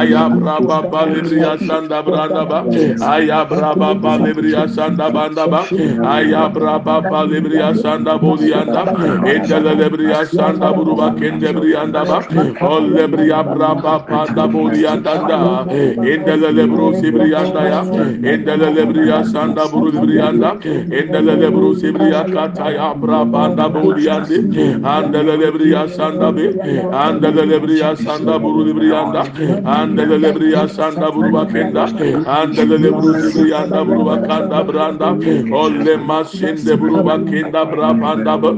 ayabra baba lebri yasanda branda ba ayabra baba lebri yasanda banda ba ayabra baba lebri yasanda bodi yanda endele lebri yasanda buru ba kendebri yanda ba ol lebri abra baba da bodi yanda da endele lebru sibri yanda ya. Endele Endelebriya sanda buru libriyanda. Endelelebru sibriya kataya brabanda buliyandi. Andelelebriya sanda bi. Andelelebriya sanda buru libriyanda. Andelelebriya sanda buru bakenda. Andelelebru sibriyanda buru bakanda branda. Olle masinde buru bakenda brabanda bu.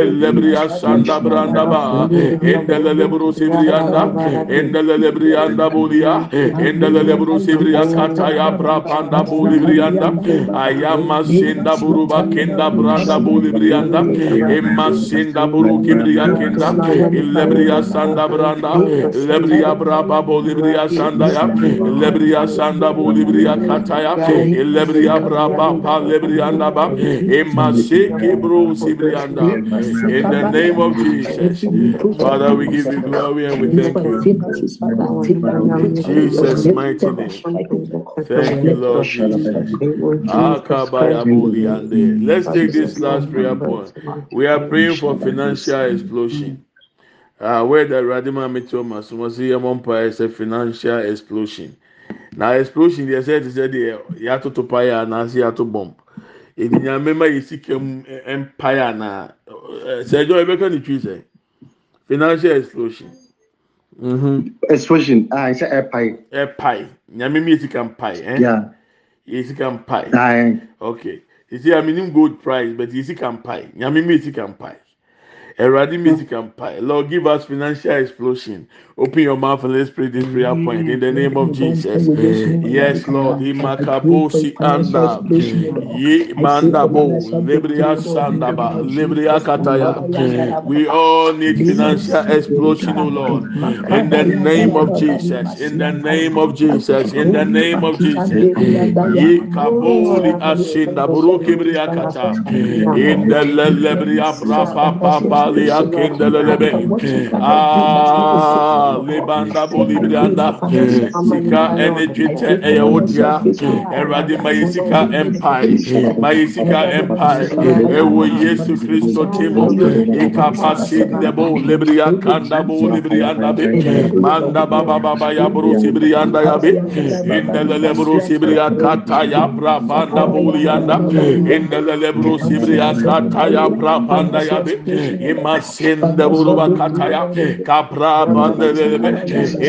Ellebriya sanda branda ba. Endelelebru sibriyanda. Endelelebriyanda buliya. Endelelebru sibriya kataya brabanda buli brianda ayama sinda buru bakenda branda boli brianda emma sinda buru kibria kenda sanda branda lebria braba boli bria sanda ya lebria sanda boli bria kata braba pa lebrianda ba emma sheke bro sibrianda in the name of Jesus Father we give you glory and we thank you Jesus mighty name thank you Lord Jesus Akabaya boli ande let's take this last prayer point we are praying for financial explosion uh, where the Radima Mitoma, so was here one is a financial explosion. Now explosion, they said, they said, yato to paya and as yato bomb. If you remember, you see, empire na. Say, Joe, I can you say financial explosion. Mm-hmm.
Explosion. Ah, it's a pie.
A pie. Nyame mi esi pie. Eh?
Yeah.
Esi kan pie. Okay. You see, I mean gold price, but esi kan pie. Nyame mi esi kan pie. Eradi music empire. Lord, give us financial explosion. Open your mouth and let's pray this prayer point in the name of Jesus. Yes, Lord. Imakabosi anda. Ye mandabo. Libria sandaba. Libria kataya. We all need financial explosion, O Lord. In the name of Jesus. In the name of Jesus. In the name of Jesus. Ye kaboli ashinda. Buru kibria kata. In the lebria brapa papa liya kindelelebe ah libanda bolibrianda sika enejite eyewodia erade mayisika empire mayisika empire ewo yesu kristo timo ikapasi ndebo libria kanda bo librianda be manda baba baba ya brusi brianda ya be indelele brusi bria kata ya brabanda bolianda indelele brusi bria kata ya brabanda ya be imasinde buruba kataya kapra bandelebe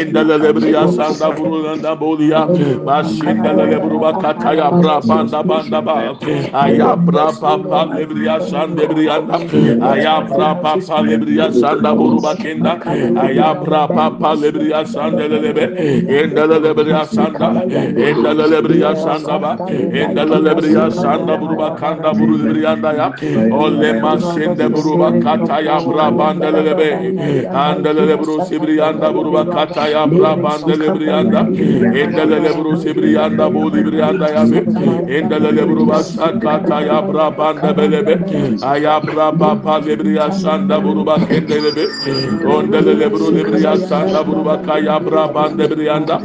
indelelebriya sanda burulanda bolia masindelele buruba kataya bra banda banda ba aya bra papa lebriya sande briyanda aya bra papa lebriya sanda buruba kenda aya bra papa lebriya sandelebe indelelebriya sanda indelelebriya sanda ba indelelebriya sanda buruba kanda burulibriyanda ya ole masinde buruba kataya ayabra bandelelebe andelele bro sibri anda buruba kata ayabra bandelebri anda. endelele bro sibri anda bulibri anda yabe endelele buruba sakata ayabra bandebelebe ayabra baba lebri asanda buruba kendelebe ondelele bro lebri asanda buruba kayabra bandebri anda.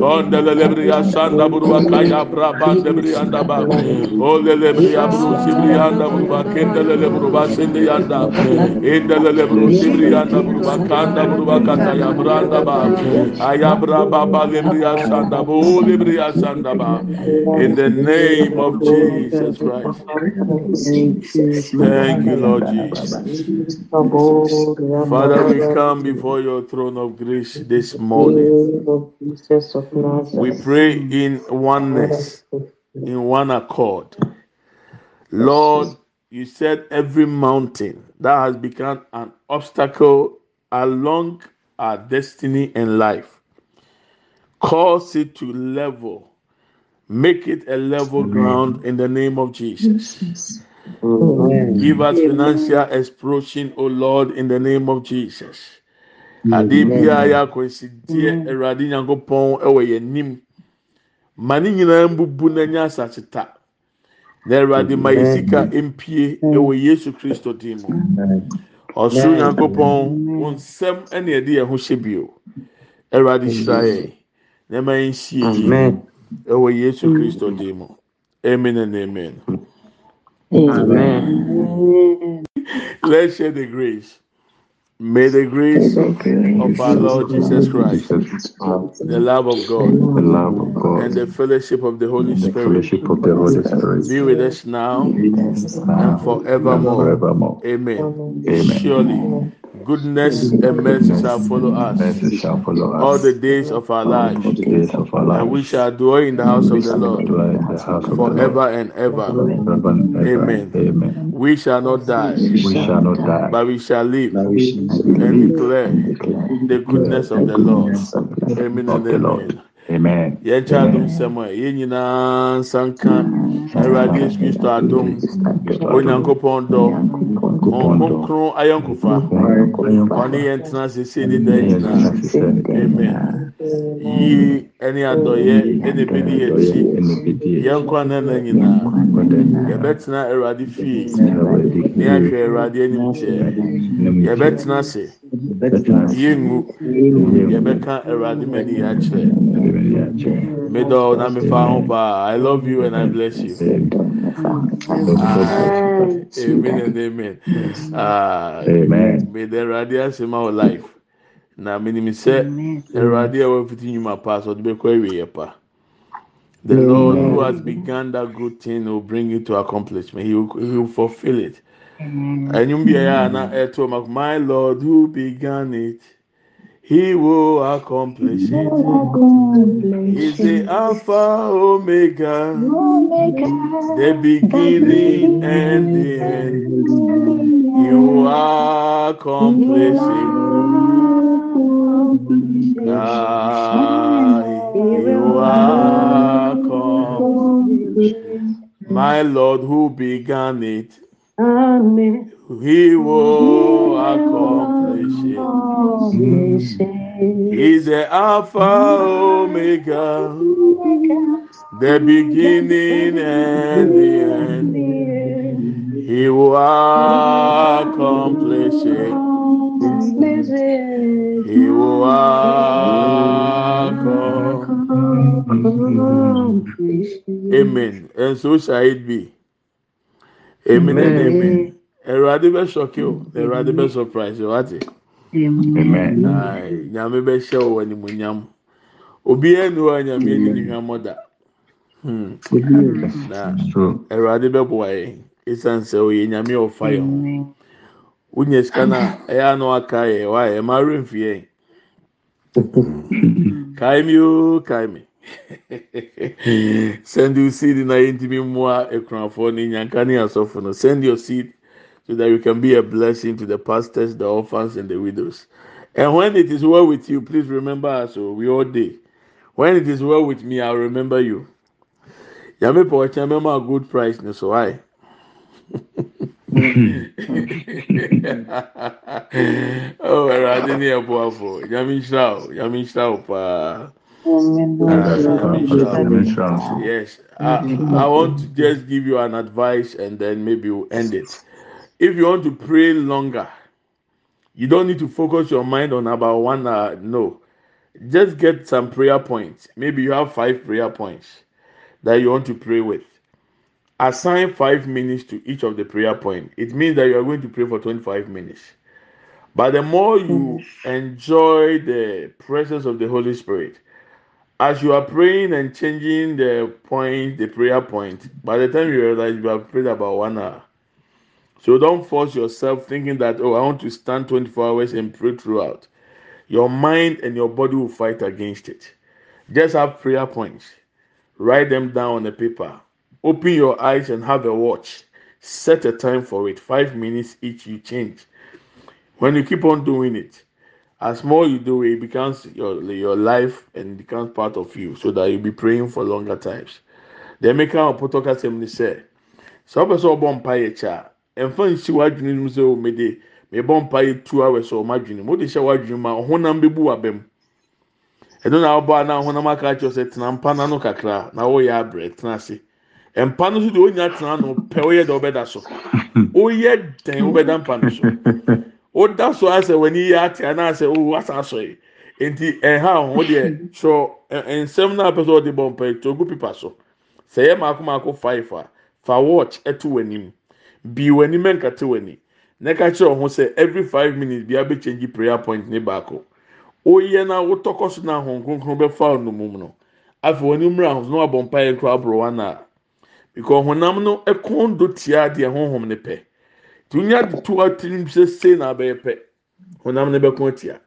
Ondelele bri asanda buruba kayabra bandebri anda ba. Olele bri abru sibri anda buruba kendelele buruba sende yanda indelele bro sibrianda bruba kanda bruba kata ya branda ba ayabra baba lebriya sanda bo lebriya sanda ba in the name of Jesus Christ thank you Lord Jesus Father we come before your throne of grace this morning we pray in oneness in one accord Lord you said every mountain that has become an obstacle along our destiny and life. Cause it to level. Make it a level ground in the name of jesus. Give us financial explosion o lord in the name of jesus. Ade biara yɛ akɔnsidie awurade nyankopɔn ɛwɔ yɛn nim ma ne nyinaa mbubu n'anya asaseta na awurade ma yɛ sika mpie ɛwɔ yesu kristo dim mu. Ɔsoro nyankopɔn wɔn nsɛm ɛna yɛde yɛn ho hyɛ bio. Awurade hyira yɛn na ɛma yɛn nsie yie ɛwɔ yesu kristo dim mu. Amen and amen.
Amen.
Let's share the grace. May the grace of our Lord Jesus Christ,
um,
the love of God,
the love of God,
and the fellowship of the Holy Spirit
fellowship of the Holy Spirit
be with us now and forevermore. Amen. Surely, goodness and mercy shall follow us
shall follow
all the days of our
all
lives,
the days of our
and we shall dwell in the house of the Lord
dwell in the house of the Lord
forever and ever.
forever and ever.
Amen.
Amen.
We shall not die,
We shall not die,
but we shall live
Now we should
and declare
declare
the goodness of the Lord.
goodness of the
Amen
of
and
the Lord.
amen.
Amen.
yɛn kyɛ adom sɛm a yɛn nyinaa nsa nka awurade yesu kristo adom. Onyankopɔn dɔ. Wɔn kronkron ayɔnkofa. Ɔne yɛn tena sese ne da nyinaa. Amen. Yie ɛne adɔyɛ ɛna ebedi yɛn akyi. Yɛn nkwa nana nyinaa. Yɛbɛtena awurade fie. Ne ahwɛ awurade anim kyɛ. Yɛbɛtena ase yɛngu yɛbɛka awurade mani yɛ akyerɛ medɔ na mefa ho paa i love you and i bless you. Amen. And amen. Ah
Amen.
may the awurade asema wɔ life. Na menim sɛ awurade a wafiti nnwuma pa so ɔde bɛkɔ awie pa. The lord who has begun that good thing will bring it to accomplishment. He will, he will fulfill it ɛnum bi ɛyɛ a na ɛto ɔmo my lord who began it he will accomplish it. he's the alpha omega the beginning and the end. will accomplish it. Ah will accomplish my lord who began it he will accomplish it. He's the Alpha Omega, the beginning and the end. He will accomplish it. He will accomplish. it. Amen. And so shall it be. Amen and amen. Ẹ̀rọ̀adé bẹ́ sọ̀kí o, ẹ̀rọ̀adé bẹ́ sọ̀práìsì wá ti. Nyame bẹ́ hyẹ́ wọ ẹnimu nyam. Obi ẹnu wa nyame ẹni ni hwam
ọ̀dà.
Ẹ̀rọ̀adé bẹ́ bọ̀ ayẹ, ẹ̀san sẹ́ oyè nyame ọ̀fà yẹ ho. Wúnyẹ sika náà ẹ̀yà ànú aka yẹ wá yẹ, ẹ̀ máa rẹ̀ nfi yẹ. Kaimi ooo, kaimi. Send your seed na yẹn ti mi mua ekunafo ni nyanka ni asọfo no. Send your seed so that you can be a blessing to the pastors, the orphans, and the widows. And when it is well with you, please remember us. So we all day. When it is well with me, I'll remember you. Yame po wacha mema a good price ni so why? oh, Erade ni ebo afo. Yame nhyira o, yame nhyira o pa. Yes, I, I want to just give you an advice and then maybe we'll end it. If you want to pray longer, you don't need to focus your mind on about one hour. No, just get some prayer points. Maybe you have five prayer points that you want to pray with. Assign five minutes to each of the prayer point. It means that you are going to pray for 25 minutes. But the more you mm-hmm. enjoy the presence of the Holy Spirit, as you are praying and changing the point, the prayer point, by the time you realize you have prayed about one hour. So don't force yourself thinking that, oh, I want to stand 24 hours and pray throughout. Your mind and your body will fight against it. Just have prayer points. Write them down on a paper. Open your eyes and have a watch. Set a time for it. Five minutes each, you change. When you keep on doing it, as more you do it, becomes your your life and becomes part of you, so that you'll be praying for longer times. Maker of Potoka Assembly said, "So ọbẹ sọ ọbọ mpa yẹ kyẹ a, ẹnfa nsi w'adwene mu sẹ o mede mebọ mpa yẹ two hours ọma adwene mu o de hyẹ w'adwene mu a ọhụnam bẹ bu w'abẹ mu ẹnu na ọbọ a na ọhụnam aka akyerɛ sɛ tena mpa n'ano kakra. Na wɔyɛ abrɛ tena ase mpa no so de onya tena no pɛ oyɛ dɛ ɔbɛda so. Oyɛ dɛn ɔbɛda mpa no so. Woda so asɛ w'ani yɛ ate anaasɛ o wasa asɔ yi nti ɛha ho deɛ ɛ- nsɛm na apɛ sɛ ɔde bɔ mpa yi twerɛ gu pipa so. Sɛ mako mako five a fa watch ɛto w'anim. Bii w'anim ɛnkate w'ani. Na ɛka kyerɛ ɔho sɛ every five minutes bi abɛkyɛnji prayer point ne baako. Oyɛ na wotɔkɔ so na ahom kronkron bɛfa ɔno mu no. Afei wɔn anim ahom na wabɔ mpa yɛ kora aboro wɔn a because honam no ɛkɔn do tia deɛ honhom ne pɛ. Tunya de to atirim se na abɛyɛ pɛ honam ne bɛkɔn tia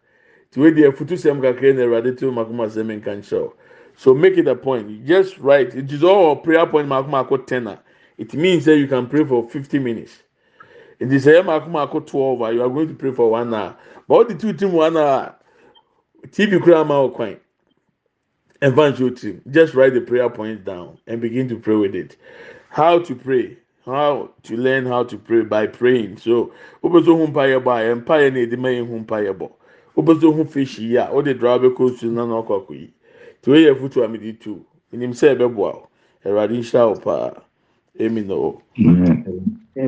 tiwe deɛ futu sɛm kakra na ɛwurade to mako ma sɛm nka so make it a point. Just write. It is all prayer point mako mako ten it means that you can pray for fifty minutes. It is ɛyɛ mako mako twelve you are going to pray for one hour. But tu ti mu one hour? Tv kura ɔkwan ɛnfa nsuo tirim just write the prayer points down and begin to pray with it. How to pray how to learn how to pray by praying. So wobɛsɛ hu mpa yɛ bɔ a yɛ na yɛde ma yɛn hu mpa bɔ wobɛsɛ hu fish yi a ɔde draw bɛkɔ su na na ɔkɔ akɔ yi tí yẹ futu amidi tu enim sɛ ɛbɛboa o ɛwurade nhyira o paa.